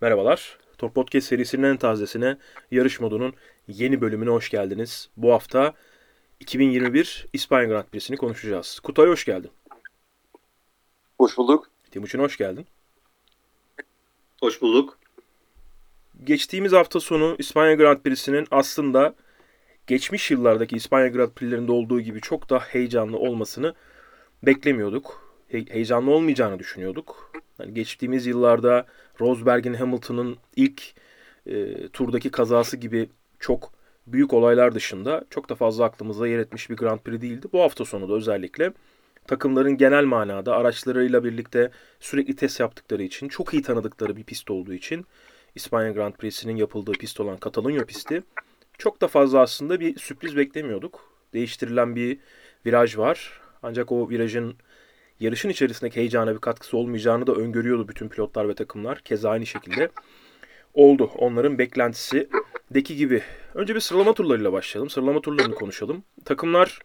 Merhabalar. Tor Podcast serisinin en tazesine yarış modunun yeni bölümüne hoş geldiniz. Bu hafta 2021 İspanya Grand Prix'sini konuşacağız. Kutay hoş geldin. Hoş bulduk. Timuçin hoş geldin. Hoş bulduk. Geçtiğimiz hafta sonu İspanya Grand Prix'sinin aslında geçmiş yıllardaki İspanya Grand Prix'lerinde olduğu gibi çok da heyecanlı olmasını beklemiyorduk. He- heyecanlı olmayacağını düşünüyorduk. Yani geçtiğimiz yıllarda Rosberg'in Hamilton'ın ilk e, turdaki kazası gibi çok büyük olaylar dışında çok da fazla aklımızda yer etmiş bir Grand Prix değildi. Bu hafta sonu da özellikle takımların genel manada araçlarıyla birlikte sürekli test yaptıkları için, çok iyi tanıdıkları bir pist olduğu için İspanya Grand Prix'sinin yapıldığı pist olan Katalunya pisti çok da fazla aslında bir sürpriz beklemiyorduk. Değiştirilen bir viraj var. Ancak o virajın yarışın içerisindeki heyecana bir katkısı olmayacağını da öngörüyordu bütün pilotlar ve takımlar. Keza aynı şekilde oldu. Onların beklentisi deki gibi. Önce bir sıralama turlarıyla başlayalım. Sıralama turlarını konuşalım. Takımlar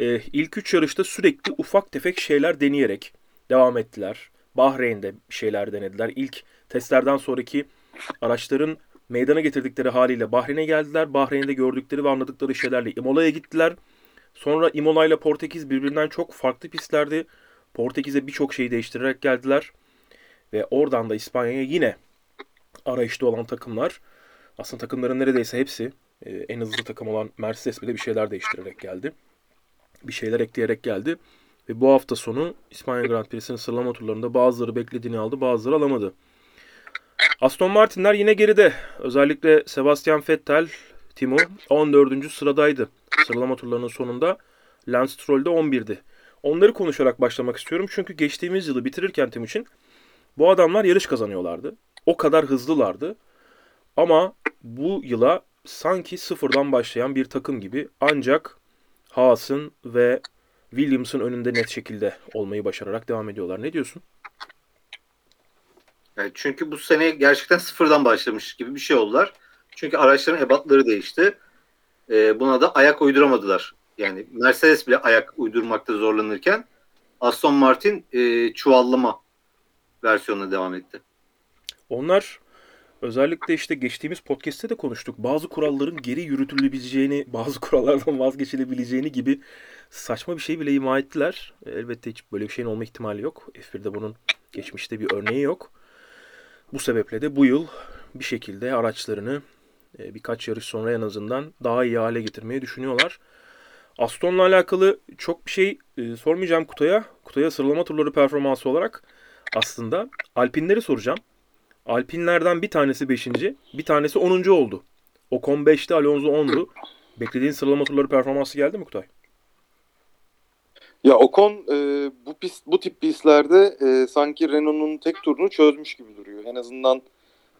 e, ilk üç yarışta sürekli ufak tefek şeyler deneyerek devam ettiler. Bahreyn'de şeyler denediler. İlk testlerden sonraki araçların meydana getirdikleri haliyle Bahreyn'e geldiler. Bahreyn'de gördükleri ve anladıkları şeylerle Imola'ya gittiler. Sonra Imola ile Portekiz birbirinden çok farklı pistlerdi. Portekiz'e birçok şeyi değiştirerek geldiler. Ve oradan da İspanya'ya yine arayışta olan takımlar aslında takımların neredeyse hepsi e, en hızlı takım olan Mercedes bile bir şeyler değiştirerek geldi. Bir şeyler ekleyerek geldi. Ve bu hafta sonu İspanya Grand Prix'sinin sıralama turlarında bazıları beklediğini aldı bazıları alamadı. Aston Martin'ler yine geride. Özellikle Sebastian Vettel, Timo 14. sıradaydı. Sıralama turlarının sonunda Lance Stroll de 11'di. Onları konuşarak başlamak istiyorum. Çünkü geçtiğimiz yılı bitirirken Timuçin bu adamlar yarış kazanıyorlardı. O kadar hızlılardı. Ama bu yıla sanki sıfırdan başlayan bir takım gibi ancak Haas'ın ve Williams'ın önünde net şekilde olmayı başararak devam ediyorlar. Ne diyorsun? Yani çünkü bu sene gerçekten sıfırdan başlamış gibi bir şey oldular. Çünkü araçların ebatları değişti. Ee, buna da ayak uyduramadılar. Yani Mercedes bile ayak uydurmakta zorlanırken Aston Martin e, çuvallama versiyonuna devam etti. Onlar özellikle işte geçtiğimiz podcast'te de konuştuk. Bazı kuralların geri yürütülebileceğini, bazı kurallardan vazgeçilebileceğini gibi saçma bir şey bile ima ettiler. Elbette hiç böyle bir şeyin olma ihtimali yok. F1'de bunun geçmişte bir örneği yok. Bu sebeple de bu yıl bir şekilde araçlarını e, birkaç yarış sonra en azından daha iyi hale getirmeyi düşünüyorlar. Aston'la alakalı çok bir şey e, sormayacağım Kutay'a. Kutay'a sıralama turları performansı olarak aslında Alpinleri soracağım. Alpinlerden bir tanesi 5. bir tanesi 10. oldu. Ocon 5'ti, Alonso 10'du. Beklediğin sıralama turları performansı geldi mi Kutay? Ya Ocon e, bu pist bu tip pistlerde e, sanki Renault'un tek turunu çözmüş gibi duruyor. En azından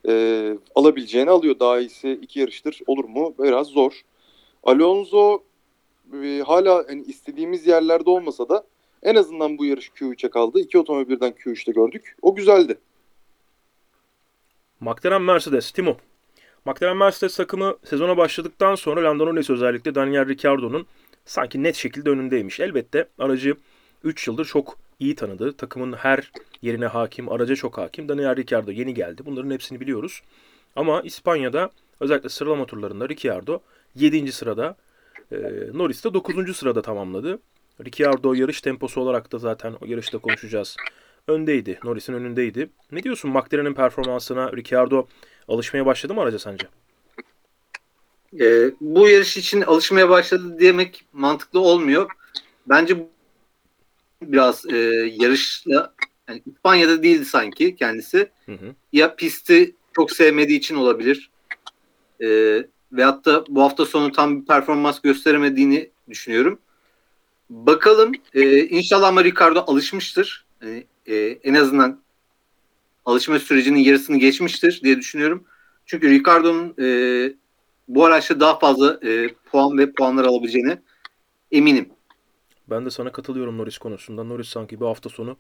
e, alabileceğini alıyor. Daha iyisi iki yarıştır olur mu? Biraz zor. Alonso e, hala hani istediğimiz yerlerde olmasa da en azından bu yarış Q3'e kaldı. İki otomobil birden Q3'te gördük. O güzeldi. McLaren Mercedes, Timo. McLaren Mercedes takımı sezona başladıktan sonra Lando Norris özellikle Daniel Ricciardo'nun sanki net şekilde önündeymiş. Elbette aracı 3 yıldır çok iyi tanıdı. Takımın her yerine hakim, araca çok hakim. Daniel Ricciardo yeni geldi. Bunların hepsini biliyoruz. Ama İspanya'da özellikle sıralama turlarında Ricciardo 7. sırada, e, Norris de 9. sırada tamamladı. Ricciardo yarış temposu olarak da zaten o yarışta konuşacağız. Öndeydi. Norris'in önündeydi. Ne diyorsun McLaren'in performansına? Ricciardo alışmaya başladı mı araca sence? E, bu yarış için alışmaya başladı demek mantıklı olmuyor. Bence biraz e, yarışla yani İspanya'da değildi sanki kendisi. Hı hı. Ya pisti çok sevmediği için olabilir. E, veyahut da bu hafta sonu tam bir performans gösteremediğini düşünüyorum. Bakalım. E, inşallah ama Ricardo alışmıştır. Yani, e, en azından alışma sürecinin yarısını geçmiştir diye düşünüyorum. Çünkü Ricardo'nun e, bu araçta daha fazla e, puan ve puanlar alabileceğine eminim. Ben de sana katılıyorum Norris konusunda. Norris sanki bir hafta sonu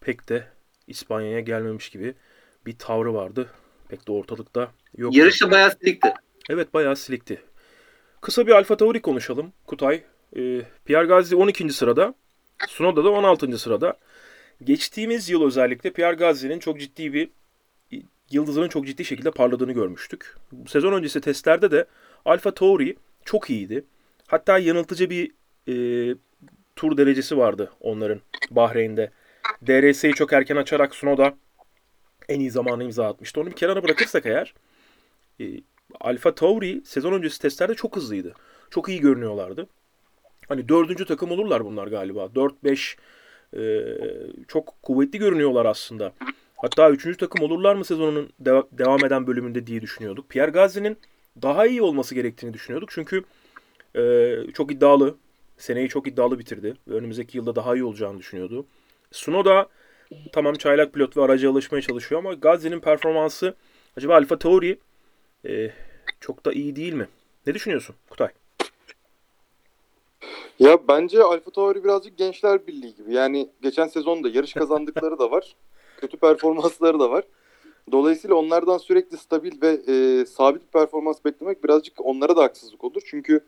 pek de İspanya'ya gelmemiş gibi bir tavrı vardı. Pek de ortalıkta yok. Yarışta bayağı silikti. Evet bayağı silikti. Kısa bir Alfa Tauri konuşalım. Kutay. Ee, Pierre Gasly 12. sırada. Tsunoda da 16. sırada. Geçtiğimiz yıl özellikle Pierre Gasly'nin çok ciddi bir yıldızının çok ciddi şekilde parladığını görmüştük. Sezon öncesi testlerde de Alfa Tauri çok iyiydi. Hatta yanıltıcı bir e, tur derecesi vardı onların Bahreyn'de. DRS'yi çok erken açarak Sunoda en iyi zamanı imza atmıştı. Onu bir kenara bırakırsak eğer e, Alfa Tauri sezon öncesi testlerde çok hızlıydı. Çok iyi görünüyorlardı. Hani dördüncü takım olurlar bunlar galiba. 4-5 e, çok kuvvetli görünüyorlar aslında. Hatta üçüncü takım olurlar mı sezonun deva- devam eden bölümünde diye düşünüyorduk. Pierre Gasly'nin daha iyi olması gerektiğini düşünüyorduk. Çünkü e, çok iddialı. Seneyi çok iddialı bitirdi. Ve önümüzdeki yılda daha iyi olacağını düşünüyordu. Sunoda tamam çaylak pilot ve araca alışmaya çalışıyor ama Gasly'nin performansı acaba Alfa Tauri e, çok da iyi değil mi? Ne düşünüyorsun Kutay? Ya bence Alfa Tauri birazcık Gençler Birliği gibi. Yani geçen sezonda yarış kazandıkları da var. Kötü performansları da var. Dolayısıyla onlardan sürekli stabil ve e, sabit bir performans beklemek birazcık onlara da haksızlık olur. Çünkü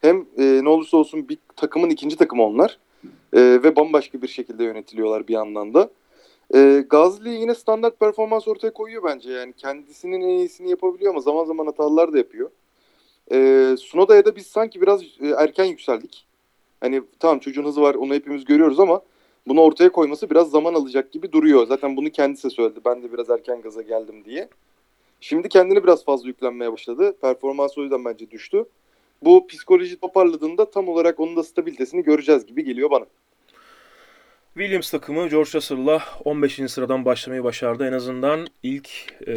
hem e, ne olursa olsun bir takımın ikinci takımı onlar. E, ve bambaşka bir şekilde yönetiliyorlar bir yandan da. E, Gazli yine standart performans ortaya koyuyor bence. Yani kendisinin en iyisini yapabiliyor ama zaman zaman hatalar da yapıyor. E, Sunoda'ya da biz sanki biraz e, erken yükseldik. Hani tamam çocuğun hızı var onu hepimiz görüyoruz ama bunu ortaya koyması biraz zaman alacak gibi duruyor. Zaten bunu kendisi söyledi. Ben de biraz erken gaza geldim diye. Şimdi kendini biraz fazla yüklenmeye başladı. Performansı o yüzden bence düştü. Bu psikoloji toparladığında tam olarak onun da stabilitesini göreceğiz gibi geliyor bana. Williams takımı George Russell'la 15. sıradan başlamayı başardı. En azından ilk e,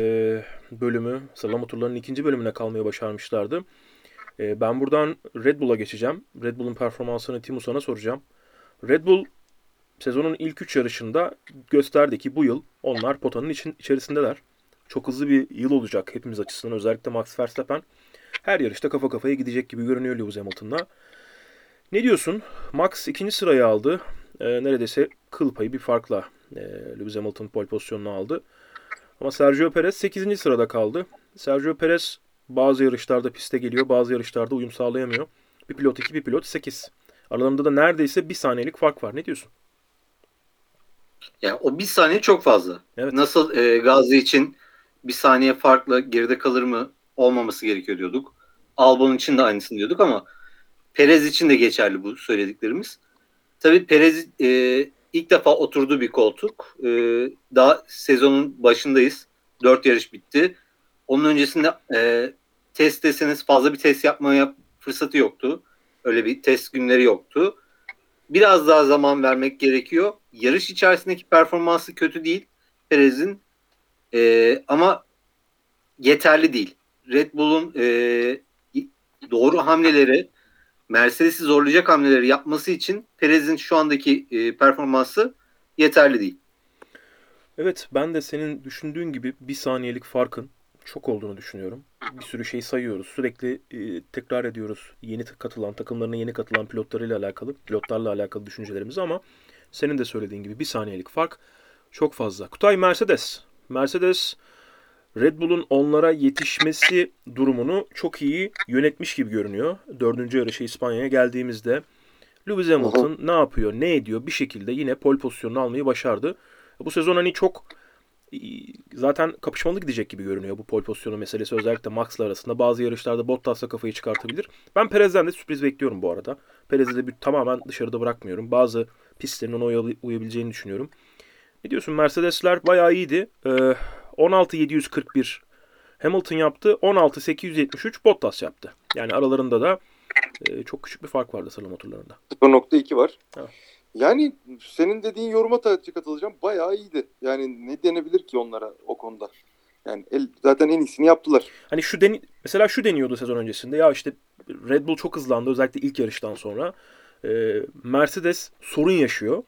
bölümü, sıralama turlarının ikinci bölümüne kalmayı başarmışlardı. E, ben buradan Red Bull'a geçeceğim. Red Bull'un performansını Timu sana soracağım. Red Bull sezonun ilk 3 yarışında gösterdi ki bu yıl onlar potanın için, içerisindeler. Çok hızlı bir yıl olacak hepimiz açısından. Özellikle Max Verstappen her yarışta kafa kafaya gidecek gibi görünüyor Lewis Hamilton'la. Ne diyorsun? Max ikinci sırayı aldı. E, neredeyse kıl payı bir farkla e, Lewis Hamilton pole pozisyonunu aldı. Ama Sergio Perez 8. sırada kaldı. Sergio Perez bazı yarışlarda piste geliyor, bazı yarışlarda uyum sağlayamıyor. Bir pilot 2, bir pilot 8. Aralarında da neredeyse bir saniyelik fark var. Ne diyorsun? Yani o bir saniye çok fazla. Evet. Nasıl e, Gazi için bir saniye farkla geride kalır mı olmaması gerekiyor diyorduk. Albon için de aynısını diyorduk ama Perez için de geçerli bu söylediklerimiz. Tabii Perez e, ilk defa oturduğu bir koltuk. E, daha sezonun başındayız. Dört yarış bitti. Onun öncesinde e, test deseniz fazla bir test yapmaya fırsatı yoktu. Öyle bir test günleri yoktu. Biraz daha zaman vermek gerekiyor. Yarış içerisindeki performansı kötü değil Perez'in. E, ama yeterli değil. Red Bull'un e, doğru hamleleri Mercedes'i zorlayacak hamleleri yapması için Perez'in şu andaki e, performansı yeterli değil. Evet ben de senin düşündüğün gibi bir saniyelik farkın çok olduğunu düşünüyorum. Bir sürü şey sayıyoruz. Sürekli e, tekrar ediyoruz. Yeni katılan, takımlarına yeni katılan pilotlarıyla alakalı, pilotlarla alakalı düşüncelerimizi ama senin de söylediğin gibi bir saniyelik fark çok fazla. Kutay Mercedes. Mercedes Red Bull'un onlara yetişmesi durumunu çok iyi yönetmiş gibi görünüyor. Dördüncü yarışı İspanya'ya geldiğimizde Lewis Hamilton ne yapıyor, ne ediyor bir şekilde yine pol pozisyonunu almayı başardı. Bu sezon hani çok zaten kapışmalı gidecek gibi görünüyor bu pol pozisyonu meselesi özellikle Max'la arasında. Bazı yarışlarda Bottas'la kafayı çıkartabilir. Ben Perez'den de sürpriz bekliyorum bu arada. Perez'i de bir, tamamen dışarıda bırakmıyorum. Bazı pistlerin ona uyabileceğini düşünüyorum. Ne diyorsun? Mercedesler bayağı iyiydi. Ee, 16.741 Hamilton yaptı. 16.873 Bottas yaptı. Yani aralarında da e, çok küçük bir fark vardı sıralama turlarında. 0.2 var. Evet. Yani senin dediğin yoruma katılacağım. Bayağı iyiydi. Yani ne denebilir ki onlara o konuda? Yani el, zaten en iyisini yaptılar. Hani şu deni mesela şu deniyordu sezon öncesinde. Ya işte Red Bull çok hızlandı özellikle ilk yarıştan sonra. Ee, Mercedes sorun yaşıyor.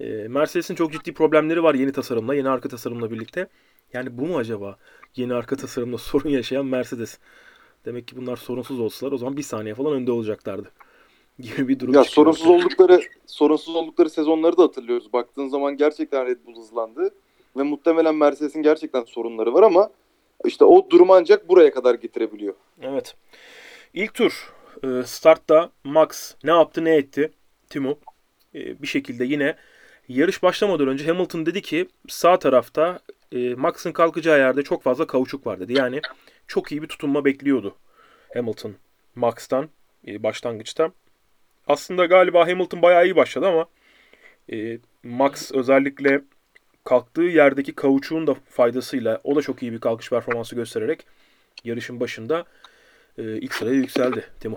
Ee, Mercedes'in çok ciddi problemleri var yeni tasarımla, yeni arka tasarımla birlikte. Yani bu mu acaba yeni arka tasarımla sorun yaşayan Mercedes? Demek ki bunlar sorunsuz olsalar o zaman bir saniye falan önde olacaklardı. Gibi bir durum Ya sorunsuz oldukları sorunsuz oldukları sezonları da hatırlıyoruz. Baktığın zaman gerçekten Red Bull hızlandı ve muhtemelen Mercedes'in gerçekten sorunları var ama işte o durumu ancak buraya kadar getirebiliyor. Evet. İlk tur e, startta Max ne yaptı ne etti Timo e, bir şekilde yine yarış başlamadan önce Hamilton dedi ki sağ tarafta e, Max'ın kalkacağı yerde çok fazla kauçuk var dedi. Yani çok iyi bir tutunma bekliyordu Hamilton Max'tan e, başlangıçta. Aslında galiba Hamilton bayağı iyi başladı ama e, Max özellikle kalktığı yerdeki kauçuğun da faydasıyla o da çok iyi bir kalkış performansı göstererek yarışın başında e, ilk sıraya yükseldi Timo.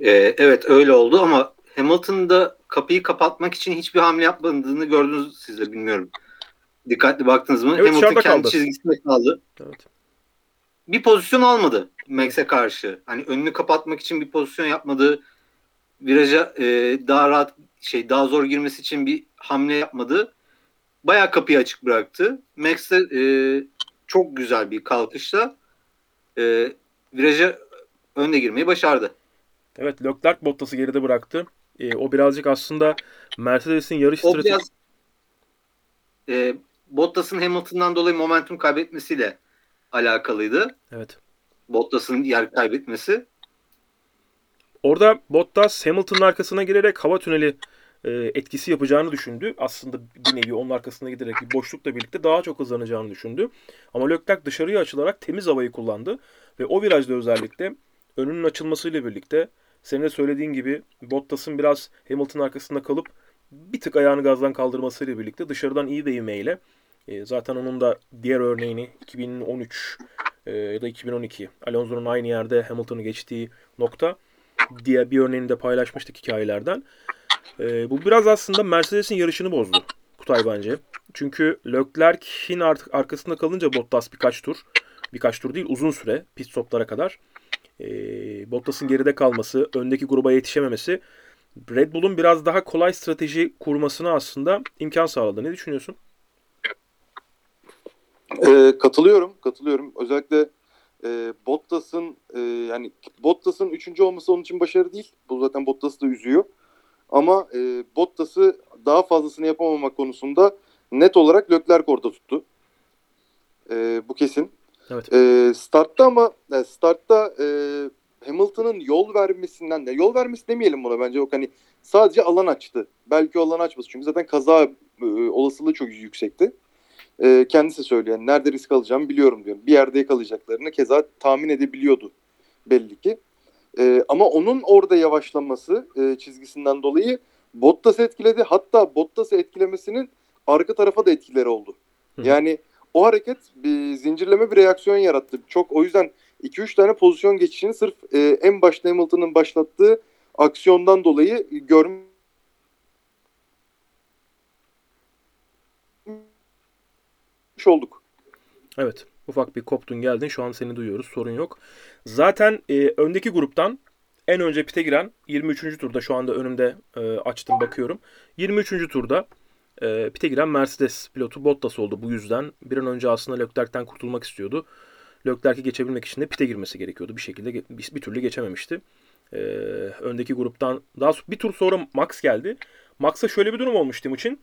Ee, evet öyle oldu ama Hamilton'da kapıyı kapatmak için hiçbir hamle yapmadığını gördünüz siz de bilmiyorum. Dikkatli baktınız mı? Evet, Hamilton kendi kaldı. çizgisinde kaldı. Evet. Bir pozisyon almadı Max'e karşı. Hani önünü kapatmak için bir pozisyon yapmadı. Viraja e, daha rahat şey daha zor girmesi için bir hamle yapmadı. Bayağı kapıyı açık bıraktı. Max de e, çok güzel bir kalkışla e, viraja önde girmeyi başardı. Evet Leclerc Bottas'ı geride bıraktı. E, o birazcık aslında Mercedes'in yarış stratejisi e, Bottas'ın Hamilton'dan dolayı momentum kaybetmesiyle alakalıydı. Evet. Bottas'ın yer kaybetmesi. Orada Bottas Hamilton'ın arkasına girerek hava tüneli e, etkisi yapacağını düşündü. Aslında bir nevi onun arkasına giderek bir boşlukla birlikte daha çok hızlanacağını düşündü. Ama Leclerc dışarıya açılarak temiz havayı kullandı. Ve o virajda özellikle önünün açılmasıyla birlikte senin de söylediğin gibi Bottas'ın biraz Hamilton'ın arkasında kalıp bir tık ayağını gazdan kaldırmasıyla birlikte dışarıdan iyi bir ivmeyle e, zaten onun da diğer örneğini 2013 e, ya da 2012 Alonso'nun aynı yerde Hamilton'ı geçtiği nokta diye bir örneğini de paylaşmıştık hikayelerden. E, bu biraz aslında Mercedes'in yarışını bozdu Kutay bence. Çünkü Leclerc'in artık arkasında kalınca Bottas birkaç tur, birkaç tur değil uzun süre pit stoplara kadar e, Bottas'ın geride kalması, öndeki gruba yetişememesi Red Bull'un biraz daha kolay strateji kurmasına aslında imkan sağladı. Ne düşünüyorsun? Ee, katılıyorum, katılıyorum. Özellikle e, Bottas'ın e, yani Bottas'ın üçüncü olması onun için başarı değil. Bu zaten Bottas'ı da üzüyor. Ama e, Bottas'ı daha fazlasını yapamamak konusunda net olarak Leclerc orada tuttu. E, bu kesin. Evet. E, startta ama e, startta e, Hamilton'ın yol vermesinden de yol vermesi demeyelim buna bence. Yok hani sadece alan açtı. Belki alan açması. Çünkü zaten kaza e, olasılığı çok yüksekti. E, kendisi söylüyor. Yani nerede risk alacağımı biliyorum diyor. Bir yerde yakalayacaklarını keza tahmin edebiliyordu belli ki. E, ama onun orada yavaşlaması e, çizgisinden dolayı Bottas'ı etkiledi. Hatta Bottas'ı etkilemesinin arka tarafa da etkileri oldu. Hı. Yani o hareket bir zincirleme bir reaksiyon yarattı. Çok o yüzden 2-3 tane pozisyon geçişini sırf e, en başta Hamilton'ın başlattığı aksiyondan dolayı görmüş olduk. Evet. Ufak bir koptun geldin. Şu an seni duyuyoruz. Sorun yok. Zaten e, öndeki gruptan en önce pite giren 23. turda şu anda önümde e, açtım bakıyorum. 23. turda e, pite giren Mercedes pilotu Bottas oldu bu yüzden. Bir an önce aslında Leclerc'ten kurtulmak istiyordu. Leclerc'i geçebilmek için de pite girmesi gerekiyordu. Bir şekilde bir, bir türlü geçememişti. E, öndeki gruptan daha bir tur sonra Max geldi. Max'a şöyle bir durum olmuş Timuçin.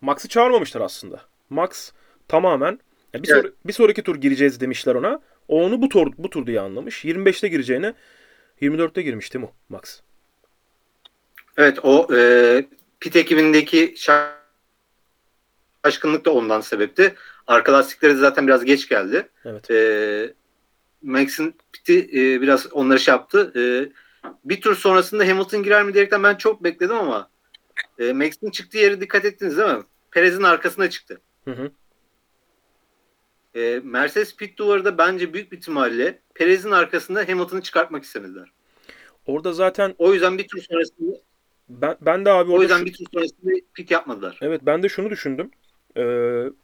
Max'ı çağırmamışlar aslında. Max tamamen ya bir, Evet. sonra- bir sonraki tur gireceğiz demişler ona. O onu bu tur bu tur diye anlamış. 25'te gireceğine 24'te girmişti mu Max? Evet o e, pit ekibindeki şa- şaşkınlık da ondan sebepti. Arka lastikleri zaten biraz geç geldi. Evet. E, Max'in piti e, biraz onları şey yaptı. E, bir tur sonrasında Hamilton girer mi diyerekten ben çok bekledim ama e, Max'in çıktığı yere dikkat ettiniz değil mi? Perez'in arkasına çıktı. Hı hı. E, Mercedes pit duvarı bence büyük bir ihtimalle Perez'in arkasında Hamilton'ı çıkartmak istemediler. Orada zaten O yüzden bir tur sonrasında ben, ben de abi o orada yüzden şu- bir tur sonrasında pit yapmadılar. Evet ben de şunu düşündüm. Ee,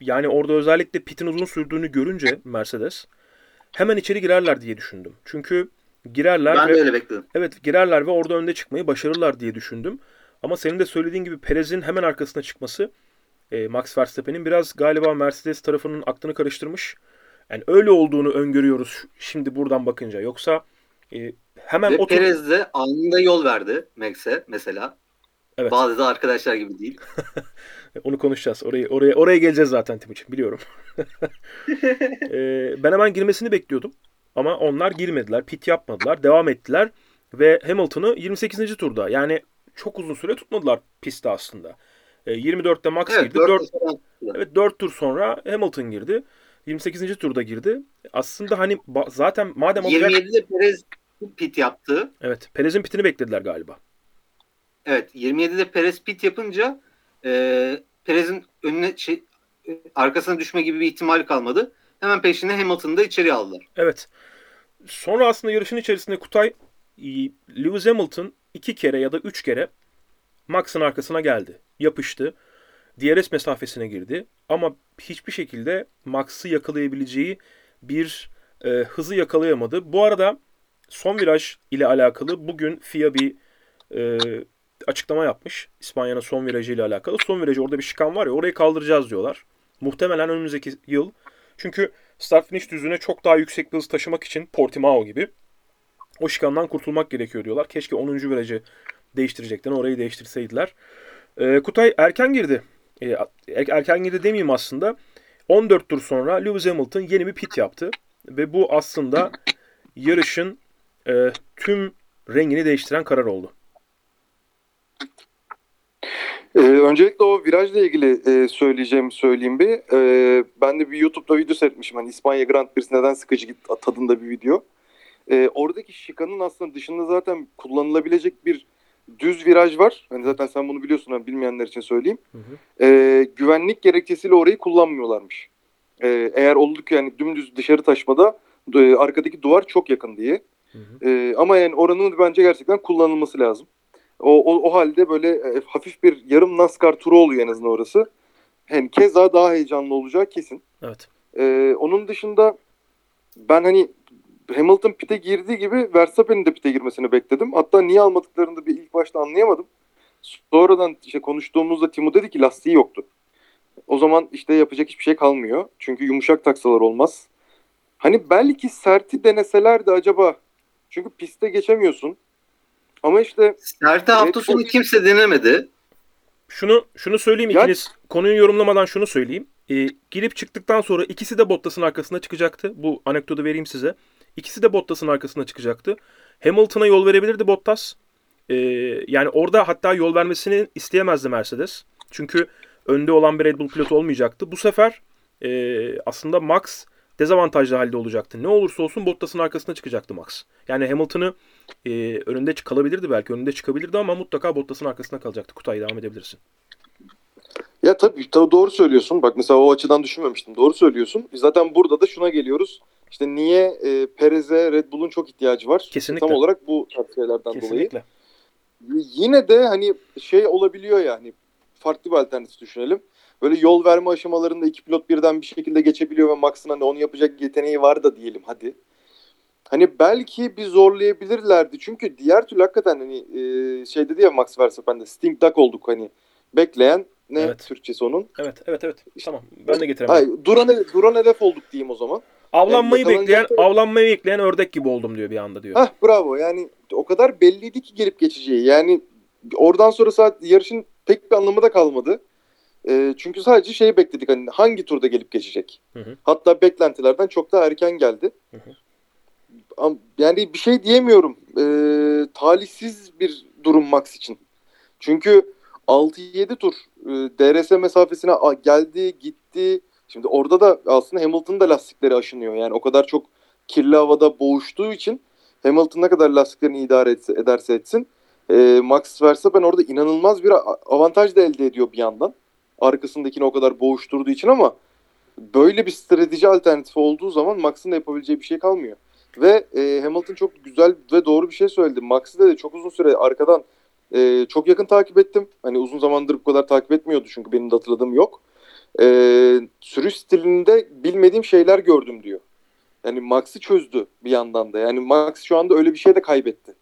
yani orada özellikle pitin uzun sürdüğünü görünce Mercedes hemen içeri girerler diye düşündüm. Çünkü girerler Ben ve de öyle bekledim. evet girerler ve orada önde çıkmayı başarırlar diye düşündüm. Ama senin de söylediğin gibi Perez'in hemen arkasına çıkması e, Max Verstappen'in biraz galiba Mercedes tarafının aklını karıştırmış. Yani öyle olduğunu öngörüyoruz şimdi buradan bakınca. Yoksa e, hemen Ve o tur- Perez de anında yol verdi Max'e mesela. Evet. Bazı da arkadaşlar gibi değil. Onu konuşacağız. Oraya oraya oraya geleceğiz zaten Timuçin biliyorum. Ee, ben hemen girmesini bekliyordum. Ama onlar girmediler. Pit yapmadılar. Devam ettiler. Ve Hamilton'ı 28. turda yani çok uzun süre tutmadılar pistte aslında. E, 24'te Max Evet, girdi. 4 4, evet 4 tur sonra Hamilton girdi. 28. turda girdi. Aslında hani zaten madem olacak 27'de Perez pit yaptı. Evet, Perez'in pitini beklediler galiba. Evet 27'de Perez pit yapınca e, Perez'in önüne şey, arkasına düşme gibi bir ihtimal kalmadı. Hemen peşine Hamilton'ı da içeri aldılar. Evet. Sonra aslında yarışın içerisinde Kutay Lewis Hamilton iki kere ya da üç kere Max'ın arkasına geldi. Yapıştı. DRS mesafesine girdi. Ama hiçbir şekilde Max'ı yakalayabileceği bir e, hızı yakalayamadı. Bu arada son viraj ile alakalı bugün FIA bir e, açıklama yapmış. İspanya'nın son virajı ile alakalı. Son virajı orada bir şikan var ya orayı kaldıracağız diyorlar. Muhtemelen önümüzdeki yıl. Çünkü start finish düzlüğüne çok daha yüksek bir hız taşımak için Portimao gibi o şikandan kurtulmak gerekiyor diyorlar. Keşke 10. virajı değiştirecekten orayı değiştirseydiler. Ee, Kutay erken girdi. Ee, er- erken girdi demeyeyim aslında. 14 tur sonra Lewis Hamilton yeni bir pit yaptı. Ve bu aslında yarışın e, tüm rengini değiştiren karar oldu. Ee, öncelikle o virajla ilgili e, söyleyeceğimi söyleyeyim bir. Ee, ben de bir YouTube'da video seyretmişim. Hani İspanya Grand Prix neden sıkıcı git tadında bir video. Ee, oradaki şikanın aslında dışında zaten kullanılabilecek bir düz viraj var. Hani zaten sen bunu biliyorsun hani bilmeyenler için söyleyeyim. Hı hı. Ee, güvenlik gerekçesiyle orayı kullanmıyorlarmış. Ee, eğer olduk yani dümdüz dışarı taşmada e, arkadaki duvar çok yakın diye. Hı hı. Ee, ama yani oranın bence gerçekten kullanılması lazım. O, o, o halde böyle e, hafif bir yarım NASCAR turu oluyor en azından orası. Hem keza daha heyecanlı olacağı kesin. Evet. Ee, onun dışında ben hani Hamilton pite girdiği gibi Verstappen'in de pite girmesini bekledim. Hatta niye almadıklarını da bir ilk başta anlayamadım. Sonradan işte konuştuğumuzda Timo dedi ki lastiği yoktu. O zaman işte yapacak hiçbir şey kalmıyor. Çünkü yumuşak taksalar olmaz. Hani belki serti deneselerdi acaba. Çünkü piste geçemiyorsun. Ama işte Sert'e hafta sonu kimse denemedi. Şunu şunu söyleyeyim Ya- ikiniz konuyu yorumlamadan şunu söyleyeyim. Ee, girip çıktıktan sonra ikisi de Bottas'ın arkasına çıkacaktı. Bu anekdotu vereyim size. İkisi de Bottas'ın arkasına çıkacaktı. Hamilton'a yol verebilirdi Bottas. Ee, yani orada hatta yol vermesini isteyemezdi Mercedes. Çünkü önde olan bir Red Bull pilotu olmayacaktı. Bu sefer e, aslında Max dezavantajlı halde olacaktı. Ne olursa olsun Bottas'ın arkasına çıkacaktı Max. Yani Hamilton'ı e, önünde kalabilirdi belki. Önünde çıkabilirdi ama mutlaka Bottas'ın arkasında kalacaktı. Kutay devam edebilirsin. Ya tabii, tabii doğru söylüyorsun. Bak mesela o açıdan düşünmemiştim. Doğru söylüyorsun. Zaten burada da şuna geliyoruz. İşte niye e, Perez'e Red Bull'un çok ihtiyacı var? Kesinlikle. Tam olarak bu tarz şeylerden dolayı. Kesinlikle. Yine de hani şey olabiliyor yani farklı bir alternatif düşünelim. Böyle yol verme aşamalarında iki pilot birden bir şekilde geçebiliyor ve Max'ın hani onu yapacak yeteneği var da diyelim hadi. Hani belki bir zorlayabilirlerdi. Çünkü diğer türlü hakikaten hani e, şey dedi ya Max Verstappen'de Sting Duck olduk hani. Bekleyen ne Evet. Türkçesi onun? Evet, evet, evet. Tamam. Ben de getiremedim. Hayır, duran, duran hedef olduk diyeyim o zaman. Avlanmayı Yani bekleyen, yakalanacak- avlanmayı bekleyen ördek gibi oldum diyor bir anda diyor. Hah bravo yani o kadar belliydi ki gelip geçeceği. Yani oradan sonra saat yarışın pek bir anlamı da kalmadı. Ee, çünkü sadece şeyi bekledik hani hangi turda gelip geçecek. Hı hı. Hatta beklentilerden çok daha erken geldi. Hı hı. Yani bir şey diyemiyorum. Ee, talihsiz bir durum Max için. Çünkü 6-7 tur e, DRS mesafesine geldi, gitti. Şimdi orada da aslında Hamilton'ın da lastikleri aşınıyor. Yani o kadar çok kirli havada boğuştuğu için Hamilton ne kadar lastiklerini idare etse, ederse etsin. e, Max Verstappen orada inanılmaz bir avantaj da elde ediyor bir yandan. Arkasındakini o kadar boğuşturduğu için ama böyle bir strateji alternatifi olduğu zaman Max'ın da yapabileceği bir şey kalmıyor. Ve e, Hamilton çok güzel ve doğru bir şey söyledi. Max'ı da çok uzun süre arkadan e, çok yakın takip ettim. Hani uzun zamandır bu kadar takip etmiyordu çünkü benim de hatırladığım yok. E, sürüş stilinde bilmediğim şeyler gördüm diyor. Yani Max'ı çözdü bir yandan da. Yani Max şu anda öyle bir şey de kaybetti.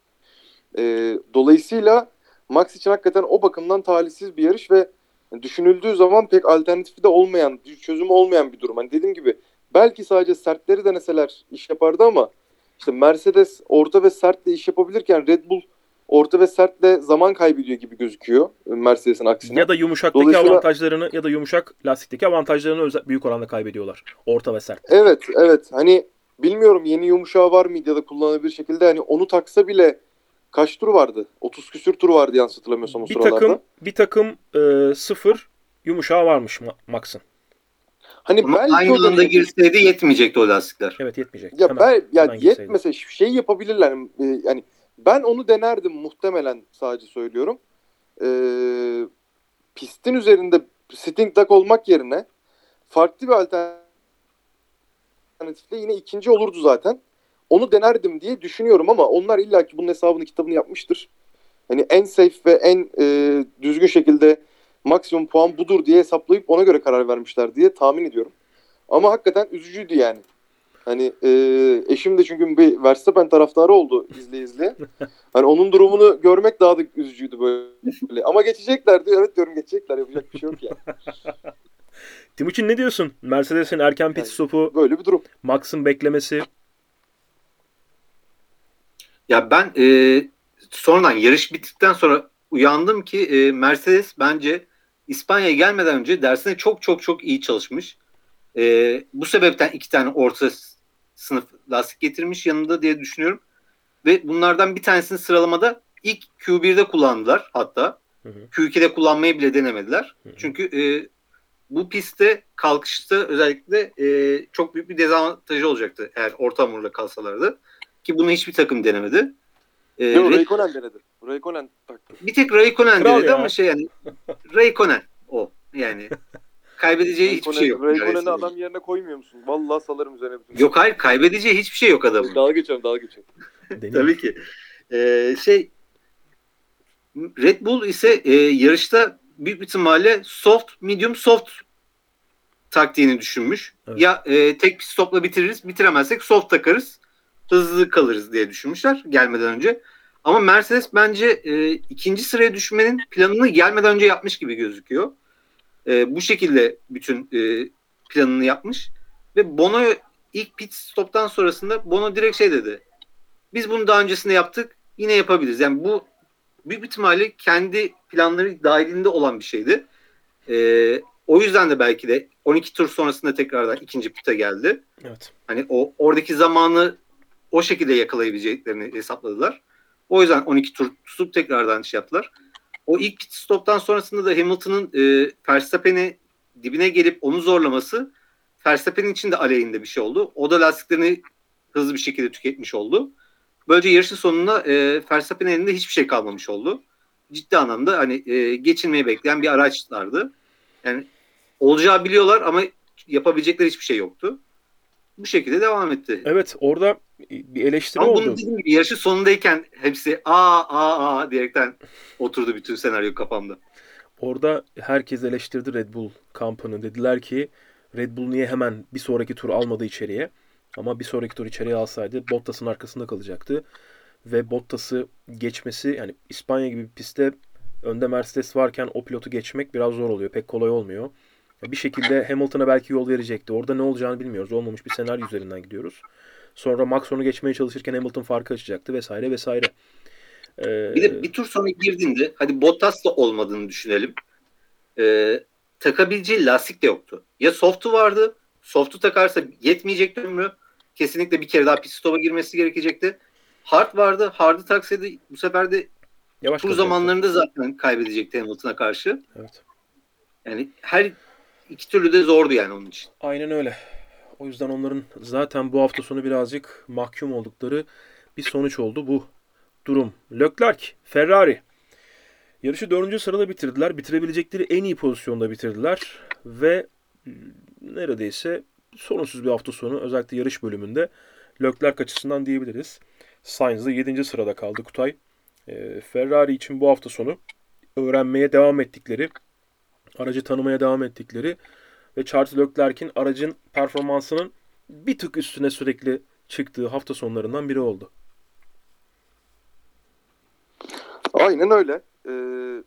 E, dolayısıyla Max için hakikaten o bakımdan talihsiz bir yarış ve düşünüldüğü zaman pek alternatifi de olmayan, bir çözümü olmayan bir durum. Hani dediğim gibi belki sadece sertleri deneseler iş yapardı ama işte Mercedes orta ve sertle iş yapabilirken Red Bull orta ve sertle zaman kaybediyor gibi gözüküyor Mercedes'in aksine. Ya da yumuşaktaki Dolayısıyla- avantajlarını ya da yumuşak lastikteki avantajlarını özel, büyük oranda kaybediyorlar. Orta ve sert. Evet, evet. Hani bilmiyorum yeni yumuşağı var mıydı ya da kullanılabilir şekilde hani onu taksa bile kaç tur vardı? 30 küsür tur vardı yanlış hatırlamıyorsam o Bir sıralarda. takım bir takım e, sıfır yumuşağı varmış Ma- Max'ın. Hani Ama belki aynı o da- anda girseydi yetmeyecekti o lastikler. Evet yetmeyecek. Ya Hemen, ben ya hemen girseydi. yetmese şey yapabilirler. Ee, Yani ben onu denerdim muhtemelen sadece söylüyorum. Ee, pistin üzerinde Sting Duck olmak yerine farklı bir alternatifle yine ikinci olurdu zaten. Onu denerdim diye düşünüyorum ama onlar illaki bunun hesabını kitabını yapmıştır. Hani en safe ve en e, düzgün şekilde maksimum puan budur diye hesaplayıp ona göre karar vermişler diye tahmin ediyorum. Ama hakikaten üzücüydü yani. Hani e, eşim de çünkü bir Verstappen taraftarı oldu izle izle. Hani onun durumunu görmek daha da üzücüydü böyle. Ama geçecekler diyor. Evet diyorum geçecekler. Yapacak bir şey yok yani. Timuçin ne diyorsun? Mercedes'in erken pit Yani- stopu, Böyle bir durum. Max'ın beklemesi. Ya ben e, sonradan yarış bittikten sonra uyandım ki e, Mercedes bence İspanya'ya gelmeden önce dersine çok çok çok iyi çalışmış. E, bu sebepten iki tane orta sınıf lastik getirmiş yanında diye düşünüyorum. Ve bunlardan bir tanesini sıralamada ilk Q1'de kullandılar hatta. Hı hı. Q2'de kullanmayı bile denemediler. Hı hı. Çünkü e, bu pistte kalkışta özellikle e, çok büyük bir dezavantajı olacaktı eğer orta hamurla kalsalardı. Ki bunu hiçbir takım denemedi. E, Yok Red- Raikkonen denedi. Raikkonen taktı. bir tek Raikkonen Kral denedi ya. ama şey yani Raikkonen o yani kaybedeceği hiçbir şey yok. Neredeyse. adam yerine koymuyor musun? Vallahi salarım üzerine bütün. Yok hayır kaybedeceği hiçbir şey yok adamın. Dalga geçiyorum dalga geçiyorum. Tabii ki. Ee, şey Red Bull ise e, yarışta büyük bir ihtimalle soft, medium, soft taktiğini düşünmüş. Evet. Ya e, tek pit stopla bitiririz, bitiremezsek soft takarız, hızlı kalırız diye düşünmüşler gelmeden önce. Ama Mercedes bence e, ikinci sıraya düşmenin planını gelmeden önce yapmış gibi gözüküyor. E, bu şekilde bütün e, planını yapmış. Ve Bono ilk pit stoptan sonrasında Bono direkt şey dedi. Biz bunu daha öncesinde yaptık. Yine yapabiliriz. Yani bu büyük ihtimalle kendi planları dahilinde olan bir şeydi. Ee, o yüzden de belki de 12 tur sonrasında tekrardan ikinci pite geldi. Evet. Hani o oradaki zamanı o şekilde yakalayabileceklerini hesapladılar. O yüzden 12 tur tutup tekrardan şey yaptılar. O ilk pit stoptan sonrasında da Hamilton'ın e, Verstappen'i dibine gelip onu zorlaması Verstappen'in için de aleyhinde bir şey oldu. O da lastiklerini hızlı bir şekilde tüketmiş oldu. Böylece yarışın sonunda e, elinde hiçbir şey kalmamış oldu. Ciddi anlamda hani e, geçilmeyi bekleyen bir araçlardı. Yani olacağı biliyorlar ama yapabilecekleri hiçbir şey yoktu. Bu şekilde devam etti. Evet orada bir eleştiri Ama oldu. bunun dediğim gibi yarışın sonundayken hepsi aa aa aa diyerekten oturdu bütün senaryo kafamda. Orada herkes eleştirdi Red Bull kampını. Dediler ki Red Bull niye hemen bir sonraki tur almadı içeriye? Ama bir sonraki tur içeriye alsaydı Bottas'ın arkasında kalacaktı. Ve Bottas'ı geçmesi yani İspanya gibi bir pistte önde Mercedes varken o pilotu geçmek biraz zor oluyor. Pek kolay olmuyor. Bir şekilde Hamilton'a belki yol verecekti. Orada ne olacağını bilmiyoruz. Olmamış bir senaryo üzerinden gidiyoruz. Sonra Max onu geçmeye çalışırken Hamilton farkı açacaktı vesaire vesaire. Ee, Bir de bir tur sonra girdiğinde hadi Bottas da olmadığını düşünelim. Ee, takabileceği lastik de yoktu. Ya soft'u vardı. Soft'u takarsa yetmeyecekti ömrü. Kesinlikle bir kere daha pit stop'a girmesi gerekecekti. Hard vardı. Hard'ı taksaydı bu sefer de yavaş tur zamanlarında zaten kaybedecekti Hamilton'a karşı. Evet. Yani her iki türlü de zordu yani onun için. Aynen öyle. O yüzden onların zaten bu hafta sonu birazcık mahkum oldukları bir sonuç oldu bu durum. Leclerc, Ferrari. Yarışı dördüncü sırada bitirdiler. Bitirebilecekleri en iyi pozisyonda bitirdiler. Ve e, neredeyse sorunsuz bir hafta sonu özellikle yarış bölümünde Leclerc açısından diyebiliriz. Sainz de 7. sırada kaldı Kutay. E, Ferrari için bu hafta sonu öğrenmeye devam ettikleri, aracı tanımaya devam ettikleri ve Charles Leclerc'in aracın performansının bir tık üstüne sürekli çıktığı hafta sonlarından biri oldu. Aynen öyle. Ee,